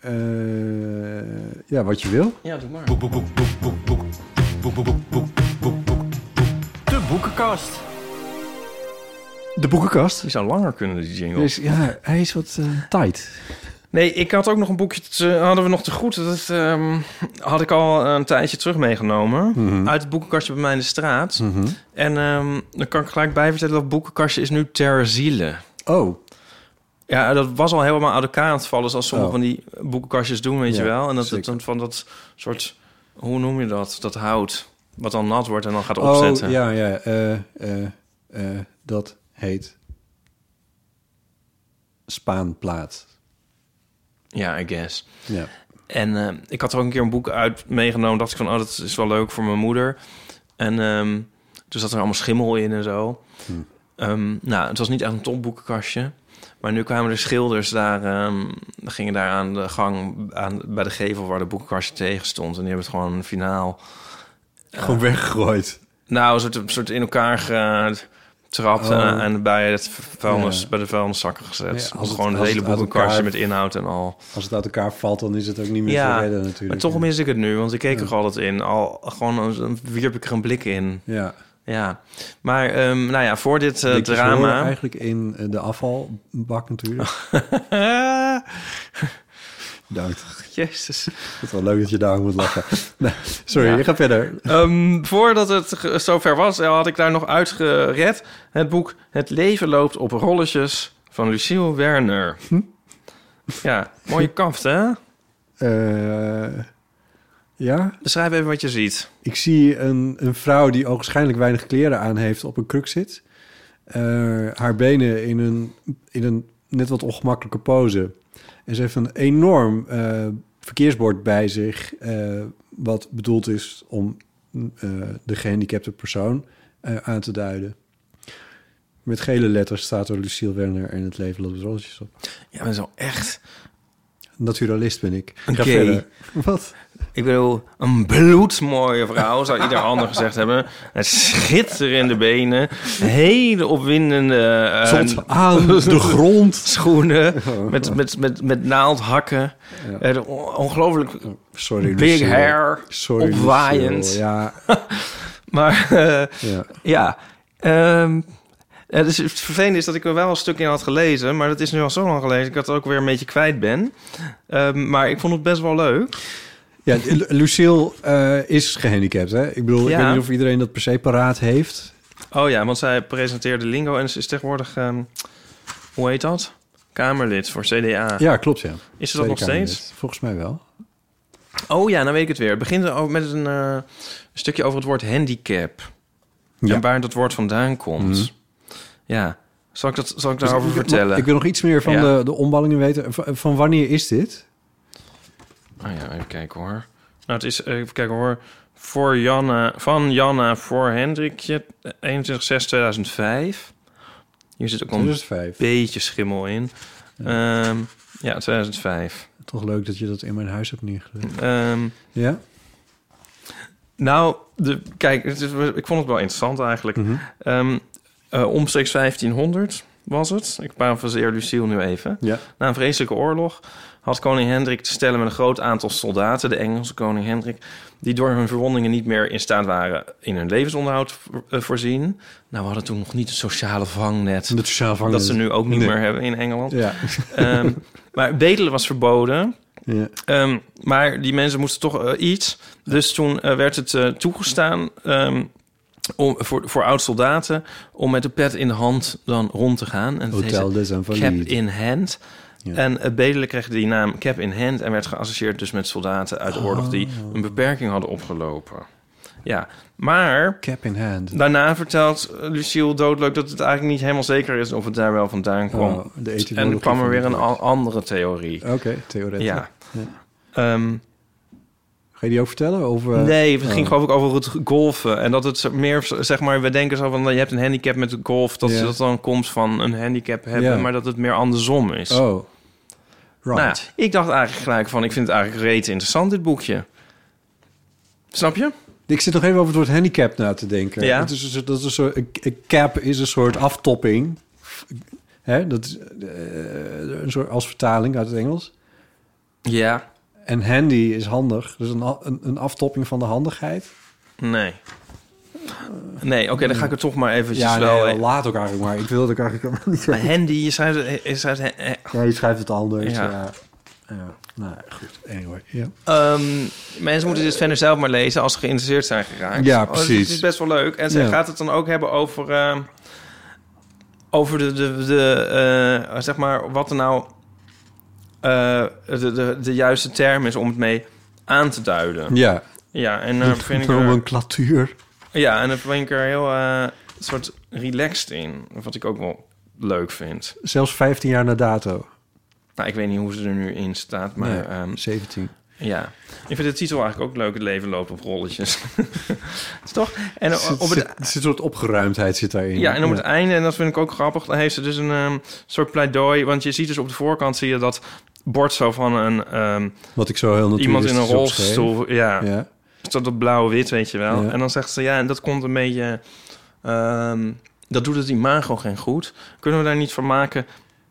Eh, ja, wat je wil. Ja, doe maar. De boekenkast. De boekenkast. Die zou langer kunnen, die jingle. Dus, ja, hij is wat eh, tight. Nee, ik had ook nog een boekje, te, hadden we nog te goed. Dat ehm, had ik al een tijdje terug meegenomen. Mhm. Uit het boekenkastje bij mij in de straat. En ehm, dan kan ik gelijk bij vertellen dat boekenkastje is nu ter ziele. Oh, Ja, dat was al helemaal uit elkaar aan het vallen, zoals sommige Oh. van die boekenkastjes doen, weet Ja, je wel. En dat dan van dat soort, hoe noem je dat? Dat hout, wat dan nat wordt en dan gaat oh opzetten. ja, ja. eh, eh, eh, dat heet Spaanplaat. Ja, I guess. Ja. En eh, ik had er ook een keer een boek uit meegenomen. Dacht ik van, oh, dat is wel leuk voor mijn moeder. En ehm toen zat er allemaal schimmel in en zo. Ehm, nou, het was niet echt een topboekenkastje. Maar nu kwamen er schilders daar, ehm, gingen daar aan de gang aan, bij de gevel waar de boekenkastje tegen stond. En die hebben het gewoon finaal, Gewoon weggegooid. nou, een soort, een soort in elkaar getrapt Oh. en, en bij, het vuilnis, Ja. bij de vuilniszakken gezet. Ja, als het- gewoon elkaar- met inhoud en al. Als het uit elkaar valt, dan is het ook niet meer Ja, te redden natuurlijk. Maar toch mis ik het nu, want ik keek er altijd in. Al gewoon wierp ik er een blik in. Ja. Ja, maar ehm, nou ja, voor dit eh, drama. eigenlijk in eh, de afvalbak natuurlijk. Bedankt. Jezus. Het is wel leuk dat je daar moet lachen. Nee, sorry, Ja. je gaat verder. Ehm, voordat het zover was, eh, had ik daar nog uitgered. Het boek Het leven loopt op rolletjes van Lucille Werner. Hm? Ja, mooie kaft, hè? Eh, ja, Beschrijf even wat je ziet. ik zie een, een vrouw die ogenschijnlijk weinig kleren aan heeft op een kruk zit. eh, haar benen in een, in een net wat ongemakkelijke pose. En ze heeft een enorm eh, verkeersbord bij zich... eh, wat bedoeld is om eh, de gehandicapte persoon aan te duiden. Met gele letters staat er Lucille Werner en het leven loopt roosjes op. Ja, is wel echt... Naturalist ben ik. Een Ga gay. Wat? Ik bedoel, een bloedmooie vrouw, zou ieder ander gezegd hebben. Schitterende benen, hele opwindende Zot aan de grond. schoenen, met, met, met, met naaldhakken. De on- ongelooflijk Sorry, big Lucille. hair, Sorry, opwaaiend. Lucille. Ja, Maar eh, ja. ja, ehm, ja, dus het vervelende is dat ik er wel een stuk in had gelezen, maar dat is nu al zo lang gelezen. Ik had ook weer een beetje kwijt ben. Ehm, maar ik vond het best wel leuk. ja Lu- Lucille eh, is gehandicapt, hè? Ik bedoel, ik Ja. weet niet of iedereen dat per se paraat heeft. Oh ja, want zij presenteerde Lingo en ze is tegenwoordig, ehm, hoe heet dat? Kamerlid voor CDA. Ja, klopt, ja. is ze dat nog steeds? Volgens mij wel. Oh ja, nou weet ik het weer. Het begint met een, eh, een stukje over het woord handicap. Ja. En waar dat woord vandaan komt. Mhm. Ja, zal ik, dat, zal ik Dus daarover ik- vertellen? Ik wil nog iets meer van Ja. de, de omballingen weten. Van, van wanneer is dit? Oh ja, even kijken hoor. Nou, het is, even kijken hoor. Voor Janna, van Janna voor Hendrikje, 21-6-2005. Hier zit ook al een 2005. beetje schimmel in. Ehm, ja, 2005. Toch leuk dat je dat in mijn huis hebt neergelegd. Ehm, Ja? nou, de, kijk, het is, ik vond het wel interessant eigenlijk. Mhm. Ehm, eh, omstreeks 1500 was het. Ik parafraseer Lucille nu even. Ja. Na een vreselijke oorlog had koning Hendrik te stellen met een groot aantal soldaten, de Engelse koning Hendrik, die door hun verwondingen niet meer in staat waren in hun levensonderhoud eh, voorzien. Nou, we hadden toen nog niet het sociale vangnet. Het sociaal vangnet. Dat ze nu ook niet Nee. meer hebben in Engeland. Ja. Ehm, maar bedelen was verboden. ja. Ehm, maar die mensen moesten toch eh, iets. Dus toen werd het toegestaan ehm, om, voor, voor oud-soldaten... om met de pet in de hand dan rond te gaan. En Hotel des Cap in Hand. Ja. En het bedelen kreeg die naam Cap in Hand... en werd geassocieerd dus met soldaten uit de oorlog... die Oh. een beperking hadden opgelopen. Ja, maar... Cap in hand. Daarna vertelt eh, Lucille doodleuk dat het eigenlijk niet helemaal zeker is of het daar wel vandaan kwam. Oh, en er kwam er weer een andere theorie. Oké, theoretisch. Ja. Ja. Ehm, Ga je die ook vertellen? Of, eh, nee, het ging oh. geloof ik over het golfen. En dat het meer, zeg maar, we denken zo van... je hebt een handicap met golf. Dat Ja. dat dan komt van een handicap hebben. Maar dat het meer andersom is. Oh, right. Nou ja, ik dacht eigenlijk gelijk van... ik vind het eigenlijk reet interessant, dit boekje. Snap je? Ik zit nog even over het woord handicap na te denken. Ja. Het is, dat is een soort, een- een cap is een soort aftopping. Hè, dat is eh, een soort als vertaling uit het Engels. Ja. En handy is handig. Dus een, een, een aftopping van de handigheid. Nee. Nee, oké, dan ga ik het toch maar eventjes Ja, wel... nee, laat ook eigenlijk maar. Ik wil het eigenlijk helemaal niet Maar zo. handy, je schrijft het... Je schrijft, eh, Ja, je schrijft het anders. Ja. Ja. ja. Nou, goed. Anyway. Ehm, mensen moeten dit verder zelf maar lezen als ze geïnteresseerd zijn geraakt. Ja, Oh, precies. Het is best wel leuk. En ze gaat het dan ook hebben over, ehm, over de, de, de eh, zeg maar, wat er nou eh, de, de, de juiste term is om het mee aan te duiden. Ja. Ja, en daar vind ik een klatuur. ja, en daar vind ik er heel eh, soort relaxed in. Wat ik ook wel leuk vind. Zelfs 15 jaar na dato. Nou, ik weet niet hoe ze er nu in staat, maar Nee, ehm, 17. Ja, ik vind de titel eigenlijk ook leuk. Het leven loopt op rolletjes. Is toch? En op het, zit, zit een soort opgeruimdheid zit daarin. ja, en op het einde, en dat vind ik ook grappig, dan heeft ze dus een ehm, soort pleidooi. Want je ziet dus op de voorkant zie je dat bord zo van een ehm, Wat ik zo heel natuurlijk iemand in een rolstoel. Ja, Ja. dat dat blauw-wit, weet je wel. Ja. En dan zegt ze, ja, en dat komt een beetje... ehm, dat doet het imago geen goed. Kunnen we daar niet van maken...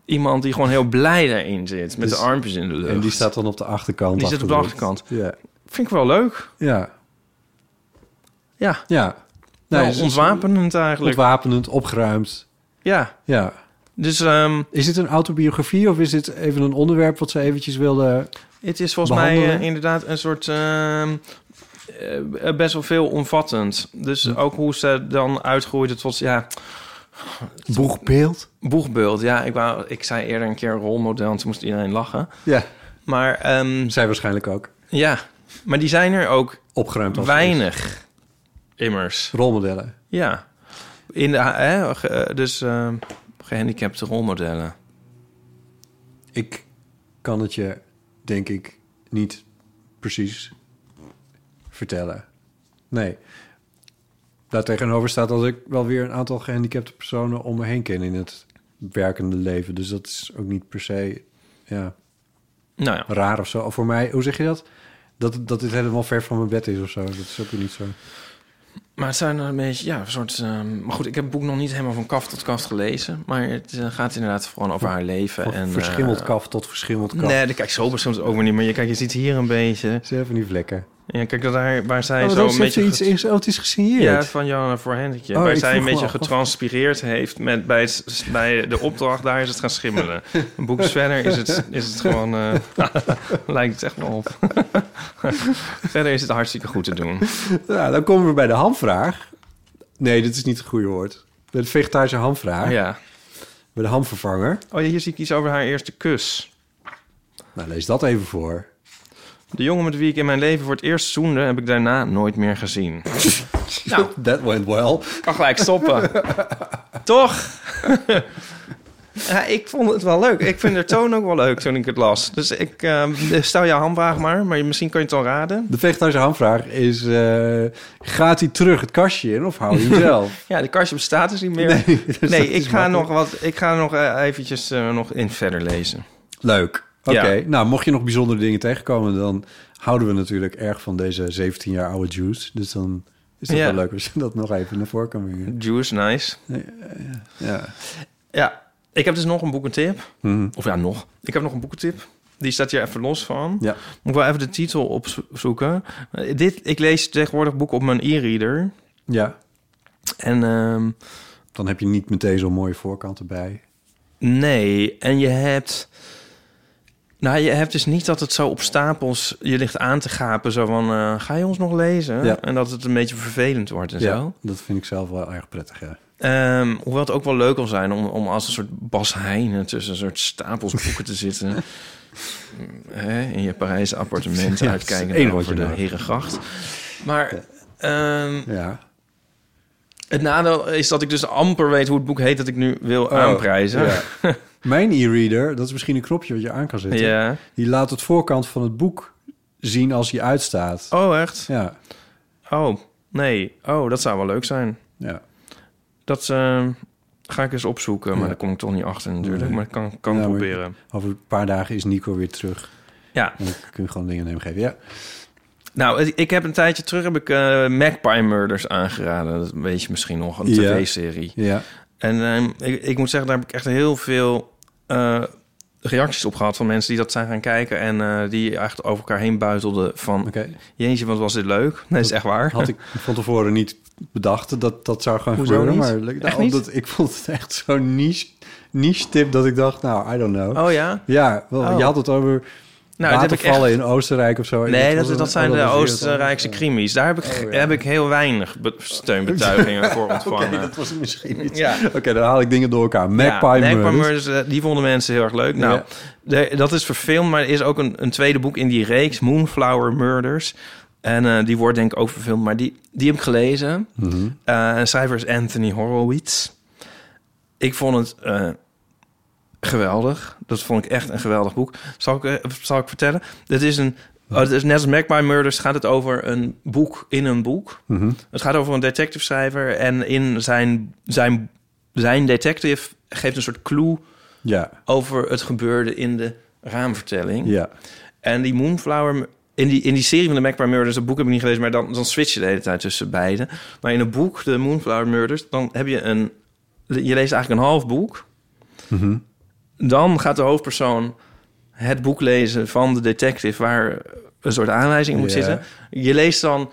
Iemand die gewoon heel blij daarin zit, met Dus- de armpjes in de lucht. En die staat dan op de achterkant. Die zit op de afgedrukt. Ja. Vind ik wel leuk. Ja. Ja, Ja. nou, dus- ontwapenend eigenlijk. Ontwapenend, opgeruimd. Ja, Ja. Dus ehm, Is dit een autobiografie of is dit even een onderwerp wat ze eventjes wilde... het is volgens mij eh, inderdaad een soort eh, best wel veel omvattend. Dus ook hoe ze dan uitgroeide tot ja, Boegbeeld? boegbeeld. Ja, ik, wou, ik zei eerder een keer rolmodel en toen moest iedereen lachen. Ja. Maar ehm, Zij waarschijnlijk ook. ja, maar die zijn er ook Opgeruimd als weinig. Immers. Rolmodellen. Ja. In de, hè, eh, dus eh, gehandicapte rolmodellen. Ik kan het je, denk ik, niet precies vertellen. Nee. Daartegenover staat dat ik wel weer een aantal gehandicapte personen om me heen ken in het werkende leven. Dus dat is ook niet per se ja, Nou ja. raar of zo. Of voor mij, hoe zeg je dat? Dat, dat dit helemaal ver van mijn bed is of zo. Dat is ook niet zo. Maar het zijn een beetje, ja, een soort... ehm, maar goed, ik heb het boek nog niet helemaal van kaft tot kaft gelezen. Maar het eh, gaat inderdaad gewoon over haar leven. Van en, verschimmeld eh, kaf tot verschimmeld kaf. Nee, kijk, zo verschimmeld ook weer niet. Maar je, kijk, je ziet hier een beetje... Ze van die vlekken. Ja, kijk, daar, waar zij Oh, zo een beetje... iets is gesigneerd. Ja, van Johanna voor Hendrikje. Oh, waar zij een beetje getranspireerd heeft met, bij, het, bij de opdracht. Daar is het gaan schimmelen. Een boek verder is het, is het gewoon... eh, lijkt het echt wel op. verder is het hartstikke goed te doen. Nou, dan komen we bij de hamvraag. Nee, dit is niet het goede woord. Bij de vegetarische hamvraag. Ja. Bij de hamvervanger. Oh, ja, hier zie ik iets over haar eerste kus. Nou, lees dat even voor. De jongen met wie ik in mijn leven voor het eerst zoende... heb ik daarna nooit meer gezien. nou, That went well. kan gelijk stoppen. Toch? ja, ik vond het wel leuk. Ik vind de toon ook wel leuk toen ik het las. Dus ik eh, stel jouw handvraag maar, maar misschien kan je het al raden. De vegetarische hamvraag is... eh, gaat hij terug het kastje in of hou je hem zelf? Ja, de kastje bestaat dus niet meer. Nee, dus ik, ga nog wat, ik ga nog eh, eventjes nog in verder lezen. Leuk. Oké, Ja. nou, mocht je nog bijzondere dingen tegenkomen... dan houden we natuurlijk erg van deze 17 jaar oude juice. Dus dan is het Ja. wel leuk als je dat nog even naar voren kan brengen. Juice, nice. Ja. Ja, ik heb dus nog een boekentip. Mhm. Of ja, nog. Ik heb nog een boekentip. Die staat hier even los van. Ja. Moet ik wel even de titel opzoeken. Dit, ik lees tegenwoordig boeken op mijn e-reader. ja, En ehm, dan heb je niet meteen zo'n mooie voorkant erbij. nee, en je hebt... Nou, je hebt dus niet dat het zo op stapels je ligt aan te gapen. Zo van, eh, ga je ons nog lezen? Ja. En dat het een beetje vervelend wordt en Ja, zo. dat vind ik zelf wel erg prettig, ja. Ehm, hoewel het ook wel leuk wil zijn om, om als een soort Bas Heijnen tussen een soort stapels boeken te zitten. Hè, in je Parijse appartement Ja, uitkijken over de. Herengracht. Maar ehm, Ja. het nadeel is dat ik dus amper weet hoe het boek heet dat ik nu wil aanprijzen. Oh, ja. Mijn e-reader, dat is misschien een knopje wat je aan kan zetten. Ja. Die laat het voorkant van het boek zien als hij uitstaat. Oh, echt? Ja, Oh, nee. Oh, dat zou wel leuk zijn. ja. Dat ehm, ga ik eens opzoeken, maar Ja. daar kom ik toch niet achter natuurlijk. Nee. Maar ik kan, kan Ja, proberen. Over een paar dagen is Nico weer terug. Ja. En dan kun je gewoon dingen aan hem geven. Ja. Nou, ik heb een tijdje terug heb ik eh, Magpie Murders aangeraden. Dat weet je misschien nog, een tv-serie. Ja. En ehm, ik, ik moet zeggen, daar heb ik echt heel veel eh, reacties op gehad van mensen die dat zijn gaan kijken en eh, die echt over elkaar heen buitelden van, Oké. jeetje, wat was dit leuk? Nee, dat is echt waar. Had ik van tevoren niet bedacht dat dat zou gaan Hoezo gebeuren. niet? Maar nou, Echt niet? omdat ik vond het echt zo'n niche, niche tip dat ik dacht, nou, I don't know. Oh ja? Ja, wel, Oh. je had het over Nou, dat heb ik echt... in Oostenrijk of zo. Nee, dat, dat zijn de Oostenrijkse krimis. Daar heb ik, Oh, ja. heb ik heel weinig be- steunbetuigingen voor ontvangen. Oké, dat was misschien niet. Ja. Oké, dan haal ik dingen door elkaar. Magpie ja, Magpie Murders. Eh, die vonden mensen heel erg leuk. Nou, dat is verfilmd, maar er is ook een, een tweede boek in die reeks, Moonflower Murders. En eh, die wordt denk ik ook verfilmd, maar die, die heb ik gelezen. Mhm. Eh, en schrijver is Anthony Horowitz. Ik vond het eh, geweldig. Dat vond ik echt een geweldig boek. Zal ik, eh, zal ik vertellen? Dit is een... Oh, het is net als Magpie Murders gaat het over een boek in een boek. Mhm. Het gaat over een detective schrijver en in zijn, zijn, zijn detective geeft een soort clue Ja, over het gebeurde in de raamvertelling. ja. En die Moonflower... In die, in die serie van de Magpie Murders, dat boek heb ik niet gelezen... maar dan, dan switch je de hele tijd tussen beide. Maar in het boek, de Moonflower Murders... dan heb je een... Je leest eigenlijk een half boek. Mhm. Dan gaat de hoofdpersoon het boek lezen van de detective... waar een soort aanwijzing in moet Ja. zitten. Je leest dan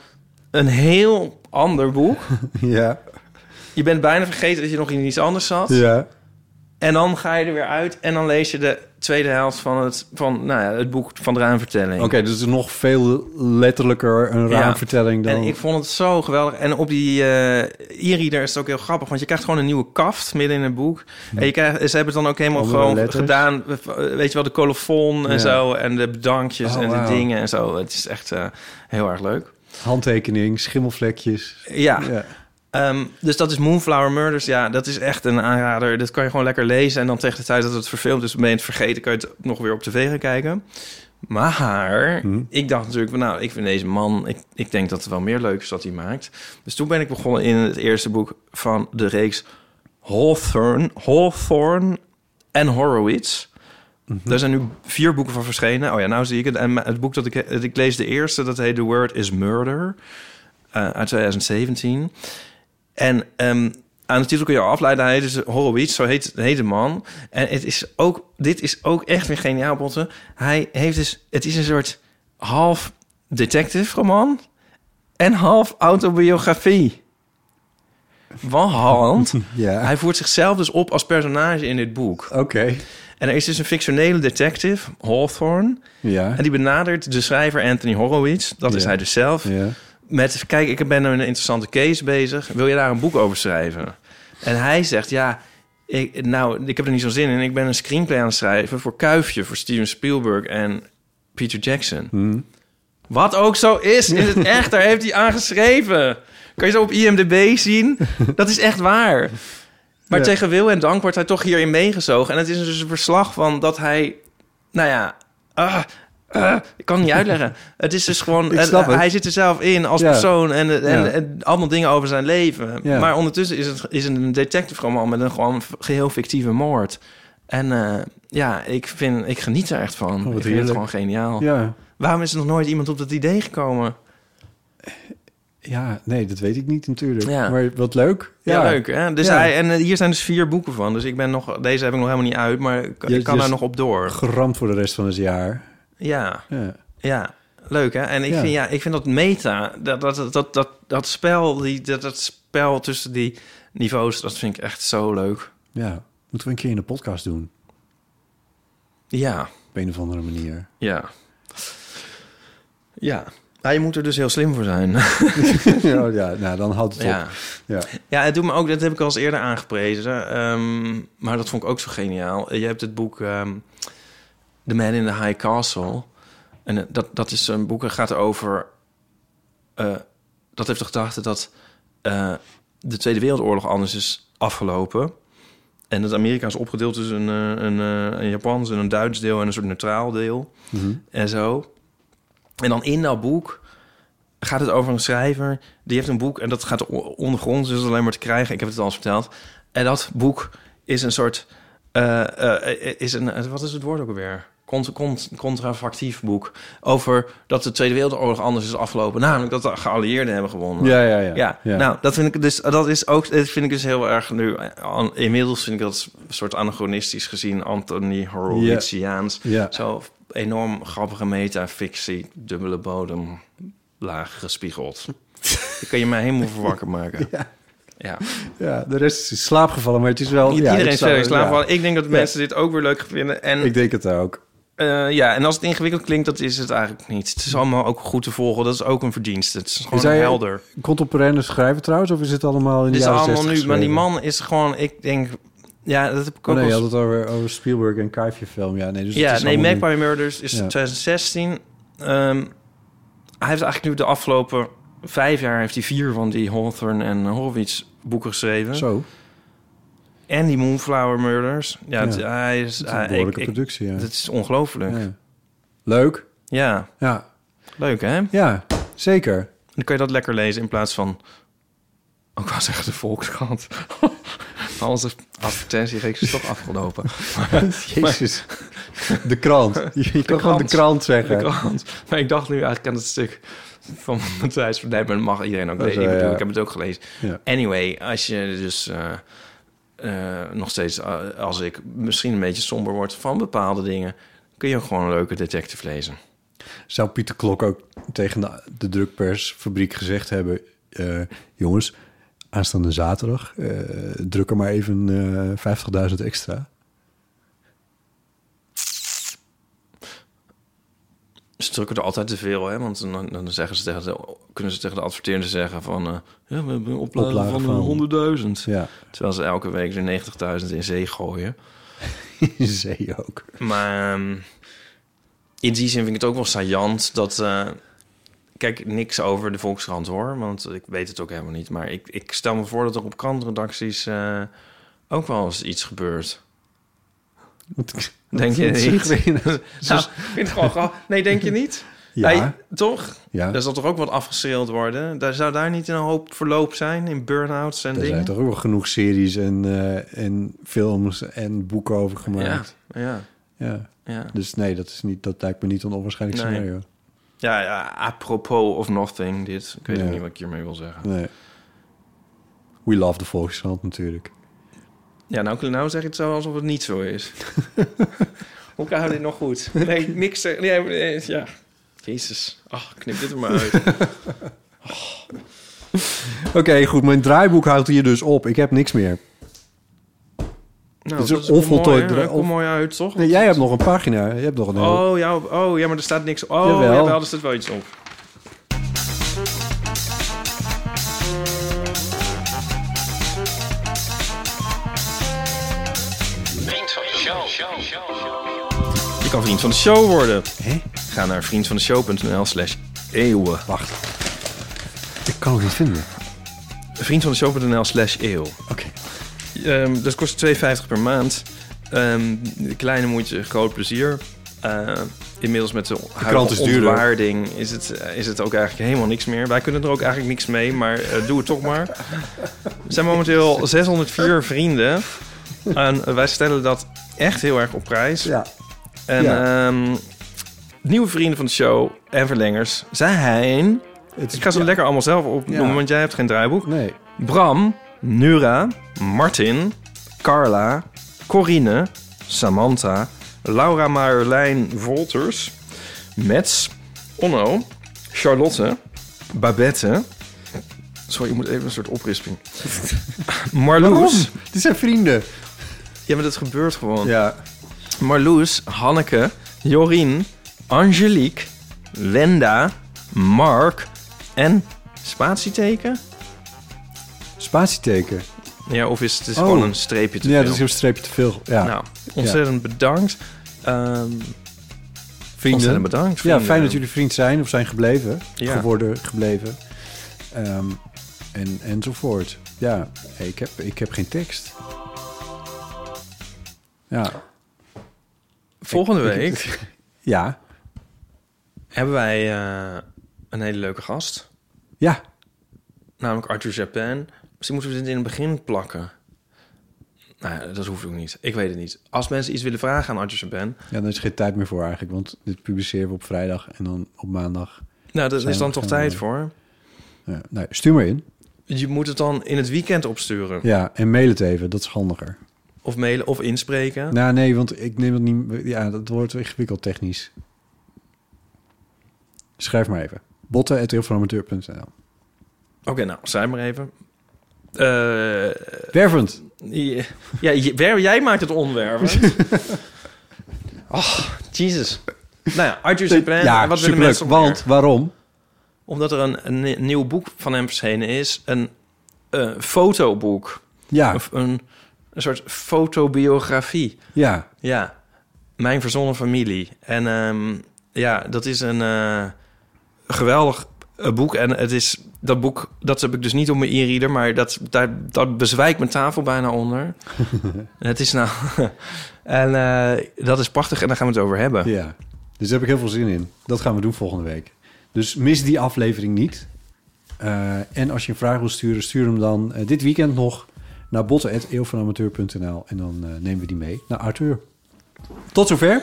een heel ander boek. Ja, Je bent bijna vergeten dat je nog in iets anders zat. ja. En dan ga je er weer uit en dan lees je de tweede helft van het, van, nou ja, het boek van de raamvertelling. Oké, dus het is nog veel letterlijker een Ja. raamvertelling dan... En ik vond het zo geweldig. En op die eh e-reader is het ook heel grappig, want je krijgt gewoon een nieuwe kaft midden in het boek. En je krijgt, ze hebben het dan ook helemaal Andere gewoon letters. gedaan. eh, Weet je wel, de colofon en Ja. zo. En de bedankjes Oh, en de dingen en zo. Het is echt eh, heel erg leuk. Handtekening, schimmelvlekjes. Ja, Ehm, dus dat is Moonflower Murders. Ja, dat is echt een aanrader. Dat kan je gewoon lekker lezen. En dan tegen de tijd dat het verfilmd is, ben je het vergeten... kan je het nog weer op tv gaan kijken. Maar ik dacht natuurlijk, van, nou, ik vind deze man... Ik, ik denk dat er wel meer leuk is wat hij maakt. Dus toen ben ik begonnen in het eerste boek van de reeks Hawthorne, Hawthorne en Horowitz. Er zijn nu vier boeken van verschenen. Oh ja, nou zie ik het. En het boek dat ik, ik lees de eerste, dat heet The Word is Murder. eh, uit 2017. En ehm, aan de titel kun je al afleiden. Hij is Horowitz, zo heet, heet de man. En het is ook, dit is ook echt weer geniaal, Botte. Hij heeft dus, het is een soort half detective roman en half autobiografie. Want Ja. hij voert zichzelf dus op als personage in dit boek. Oké. En er is dus een fictionele detective, Hawthorne. Ja. En die benadert de schrijver Anthony Horowitz, dat is hij dus zelf, Ja. Met... Kijk, ik ben een interessante case bezig. Wil je daar een boek over schrijven? En hij zegt, ja, ik, nou, ik heb er niet zo'n zin in. Ik ben een screenplay aan het schrijven voor Kuifje, voor Steven Spielberg en Peter Jackson. Hmm. Wat ook zo is, in het echt, daar heeft hij aan geschreven. Kan je zo op IMDb zien? Dat is echt waar. Maar Ja. tegen wil en dank wordt hij toch hierin meegezogen. En het is dus een verslag van dat hij... Nou ja... ah, ah, ik kan het niet uitleggen. Het is dus gewoon... Ik eh, snap het. hij zit er zelf in als Ja. persoon en, en, Ja. en allemaal dingen over zijn leven. Ja. Maar ondertussen is het is een detective roman met een gewoon geheel fictieve moord. En eh, ja, ik, vind, ik geniet er echt van. Oh, ik vind het gewoon geniaal. Ja. Waarom is er nog nooit iemand op dat idee gekomen? Ja, nee, dat weet ik niet natuurlijk. Ja. Maar wat leuk. Ja, leuk. Hè? Dus Ja. hij, en eh, hier zijn dus vier boeken van. Dus ik ben nog, deze heb ik nog helemaal niet uit, maar ik, Je- kan daar is nog op door. Geramd voor de rest van het jaar. Ja, Ja. ja. Leuk, hè? En ik, Ja. Vind, ja, ik vind dat meta, dat, dat, dat, dat, dat, spel, die, dat, dat spel tussen die niveaus, dat vind ik echt zo leuk. ja. Moeten we een keer in de podcast doen. Ja, Op een of andere manier. ja. Ja. Ja, je moet er dus heel slim voor zijn. ja, ja, nou, dan houdt het ja. op. Ja. Ja, het doet me ook, dat heb ik al eens eerder aangeprezen. ehm, maar dat vond ik ook zo geniaal. Je hebt het boek ehm, The Man in the High Castle. En eh, dat, dat is een boek dat gaat over... eh, dat heeft de gedachte dat eh, de Tweede Wereldoorlog anders is afgelopen. En dat Amerika is opgedeeld tussen een, een, een Japans en een Duits deel... en een soort neutraal deel Mhm. en zo. En dan in dat boek gaat het over een schrijver. Die heeft een boek en dat gaat ondergronds, dus alleen maar te krijgen. Ik heb het al eens verteld. En dat boek is een soort... is een, wat is het woord ook alweer? Cont, cont, contrafactief boek. Over dat de Tweede Wereldoorlog anders is afgelopen. Namelijk dat de geallieerden hebben gewonnen. Ja, ja, ja. Ja, Ja. nou, dat vind ik dus, dat is ook, dat vind ik dus heel erg nu. Inmiddels vind ik dat een soort anachronistisch gezien, Anthony Horowitziaans. Ja. Zo enorm grappige metafictie, dubbele bodem, laag gespiegeld. Daar kan je mij helemaal voor wakker maken. Ja. Ja. Ja, de rest is in slaap gevallen, maar het is wel... ja, Iedereen ik is snap- verder in slaap ja. gevallen. Ik denk dat mensen dit ook weer leuk vinden. En Ik denk het ook. Eh, ja, en als het ingewikkeld klinkt, dat is het eigenlijk niet. Het is allemaal ook goed te volgen. Dat is ook een verdienste. Het is gewoon Is hij helder. Contemporaine schrijver trouwens, of is het allemaal in de Dit is jaren allemaal 60 nu, maar die man is gewoon, ik denk, ja, dat heb ik Oh, ook nee, je had het over, over Spielberg en Kuifje film. Ja, nee, dus het ja, is nee, Magpie Murders is Ja. 2016. Ehm, hij heeft eigenlijk nu de afgelopen vijf jaar heeft hij vier van die Hawthorne en Horowitz boeken geschreven. Zo, En die Moonflower Murders. Ja, Ja. het- hij is, het is een behoorlijke ik, productie, ja. het is ongelooflijk. Ja. Leuk. ja, Ja, leuk hè? ja, zeker. Dan kun je dat lekker lezen in plaats van... Ook wel zeggen de Volkskrant. Onze advertentiereeks is toch afgelopen. Jezus. De krant. Je, kan gewoon de krant. zeggen. De krant. Maar ik dacht nu eigenlijk aan het stuk van Matthijs van dat mag iedereen ook lezen. Ik, bedoel, heb het ook gelezen. Anyway, als je dus eh, eh, nog steeds, eh, als ik misschien een beetje somber word van bepaalde dingen, kun je gewoon een leuke detective lezen. Zou Pieter Klok ook tegen de, de drukpersfabriek gezegd hebben... eh, jongens, aanstaande zaterdag druk er maar even eh 50.000 extra. Ze drukken er altijd te veel, hè? Want dan, dan zeggen ze tegen de, kunnen ze tegen de adverteerder zeggen van... eh, ja, we hebben een oplage, van, van- eh, 100.000. Ja, Terwijl ze elke week er 90.000 in zee gooien. in zee ook. Maar ehm, in die zin vind ik het ook wel saillant dat... eh, kijk niks over de Volkskrant hoor, want ik weet het ook helemaal niet. Maar ik, ik stel me voor dat er op krantredacties eh, ook wel eens iets gebeurt. Denk je niet? nou, vind gewoon. Nee, denk je niet? Ja. Nee, toch? Ja. Daar zal toch ook wat afgeschreeld worden? Daar zou daar niet een hoop verloop zijn in burn-outs en Er dingen? zijn toch ook wel genoeg series en, eh, en films en boeken over ja, gemaakt. ja, Ja. ja. Dus nee, dat, is niet, dat lijkt me niet een onwaarschijnlijk Nee. scenario. Ja, ja, apropos of nothing, dit. Ik weet Ja. niet wat ik hiermee wil zeggen. Nee. We love de Volkskrant natuurlijk. Ja, nou, nou zeg je het zo alsof het niet zo is. Hoe kan dit nog goed? Nee, niks. Nee, nee, ja. Jezus. Ach, knip dit er maar uit. Oké, goed. Mijn draaiboek houdt hier dus op. Ik heb niks meer. Nou, is dat een is onvoltooid mooi, mooi uit, toch? Nee, jij hebt nog een pagina. Je hebt nog een. Oh ja, oh, ja, maar er staat niks op. Oh, Jawel. jawel, er staat wel iets op. kan vriend van de show worden. Hè? Ga naar vriendvandeshow.nl slash eeuwen. Wacht. Ik kan het niet vinden. Vriendvandeshow.nl slash eeuw. Oké. Ehm, dat kost 2,50 per maand. Ehm, kleine moeite, groot plezier. Eh, inmiddels met de, krant huidige is duurder. ontwaarding is het, eh, is het ook eigenlijk helemaal niks meer. Wij kunnen er ook eigenlijk niks mee, maar eh, doe het toch maar. Er zijn momenteel 604 vrienden. En wij stellen dat echt heel erg op prijs. Ja. En Ja. ehm, nieuwe vrienden van de show en verlengers zijn... Het is- Ik ga ze ja. lekker allemaal zelf opnoemen, Ja. want jij hebt geen draaiboek. Nee. Bram, Nura, Martin, Carla, Corine, Samantha, Laura Marjolein Wolters, Mets, Onno, Charlotte, Babette. Sorry, ik moet even een soort oprisping. Marloes. Dit zijn vrienden. Ja, maar dat gebeurt gewoon. Ja. Marloes, Hanneke, Jorien, Angelique, Wenda, Mark en spatieteken? Spatieteken. Ja, of is het is Oh. gewoon een streepje te Ja, veel? dat is een streepje te veel. Ja. Nou, ontzettend bedankt. Ehm vrienden. Ontzettend bedankt. Ja, vrienden. fijn dat jullie vriend zijn of zijn gebleven. Ja. Geworden, gebleven. Ehm, en, enzovoort. Ja, ik, heb, ik heb geen tekst. Ja. Volgende week Ja. hebben wij eh, een hele leuke gast. Ja. Namelijk Arthur Japan. Misschien moeten we dit in het begin plakken. Nou dat hoeft ook niet. Ik weet het niet. Als mensen iets willen vragen aan Arthur Japan... Ja, daar is geen tijd meer voor eigenlijk. Want dit publiceren we op vrijdag en dan op maandag. Nou, daar is dan toch tijd voor. Ja, nou, stuur maar in. Je moet het dan in het weekend opsturen. Ja, en mail het even. Dat is handiger. Of mailen of inspreken. Nou, nee, want ik neem het niet... Ja, dat wordt ingewikkeld technisch. Schrijf maar even. botten.eeuwvanamateur.nl Oké, nou, zijn maar even. Eh, Wervend. ja, ja, jij maakt het onwervend. oh, Jesus. Nou ja, Arthur Japan. ja, wat willen mensen Want, waarom? Omdat er een, een ni- nieuw boek van hem verschenen is. Een eh, fotoboek. Ja, Of een, een soort fotobiografie. ja. Ja, Mijn Verzonnen Familie. En ehm, ja, dat is een eh, geweldig eh, boek. En het is dat boek, dat heb ik dus niet op mijn e-reader, maar dat, daar, dat bezwijkt mijn tafel bijna onder. het is nou. en eh, dat is prachtig en daar gaan we het over hebben. Ja, dus daar heb ik heel veel zin in. Dat gaan we doen volgende week. Dus mis die aflevering niet. En als je een vraag wil sturen, stuur hem dan dit weekend nog naar botten.eeuwvanamateur.nl en dan eh, nemen we die mee naar Arthur. Tot zover.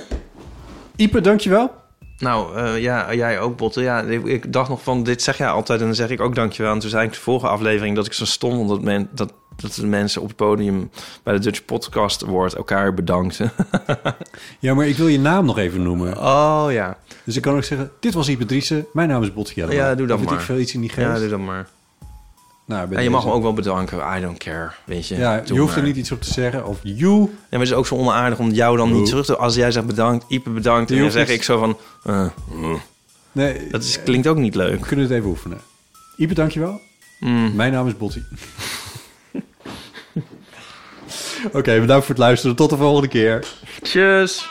Ipe, dankjewel. Nou, eh, ja, jij ook, Botte. Ja, ik, dacht nog van, dit zeg jij altijd en dan zeg ik ook dankjewel. En toen zei ik de vorige aflevering dat ik zo stom vond dat, men, dat, dat de mensen op het podium bij de Dutch Podcast Award elkaar bedankten. Ja, maar ik wil je naam nog even noemen. Oh ja. Dus ik kan ook zeggen, dit was Ipe Driessen. Mijn naam is Botte Jellema. Ja, doe dat maar. ik veel iets in die geest. Ja, doe dat maar. Nou, En je mag me ook wel bedanken. I don't care, weet je. Ja, je hoeft er niet iets op te zeggen. Of you. Ja, maar het is ook zo onaardig om jou dan niet terug te... Als jij zegt bedankt, Ipe bedankt... Je en dan zeg ik zo van... eh, mm. Nee, dat is, klinkt ook niet we leuk. kunnen het even oefenen. Ipe, dankjewel. Mm. Mijn naam is Botti. Oké, bedankt voor het luisteren. Tot de volgende keer. Tjus!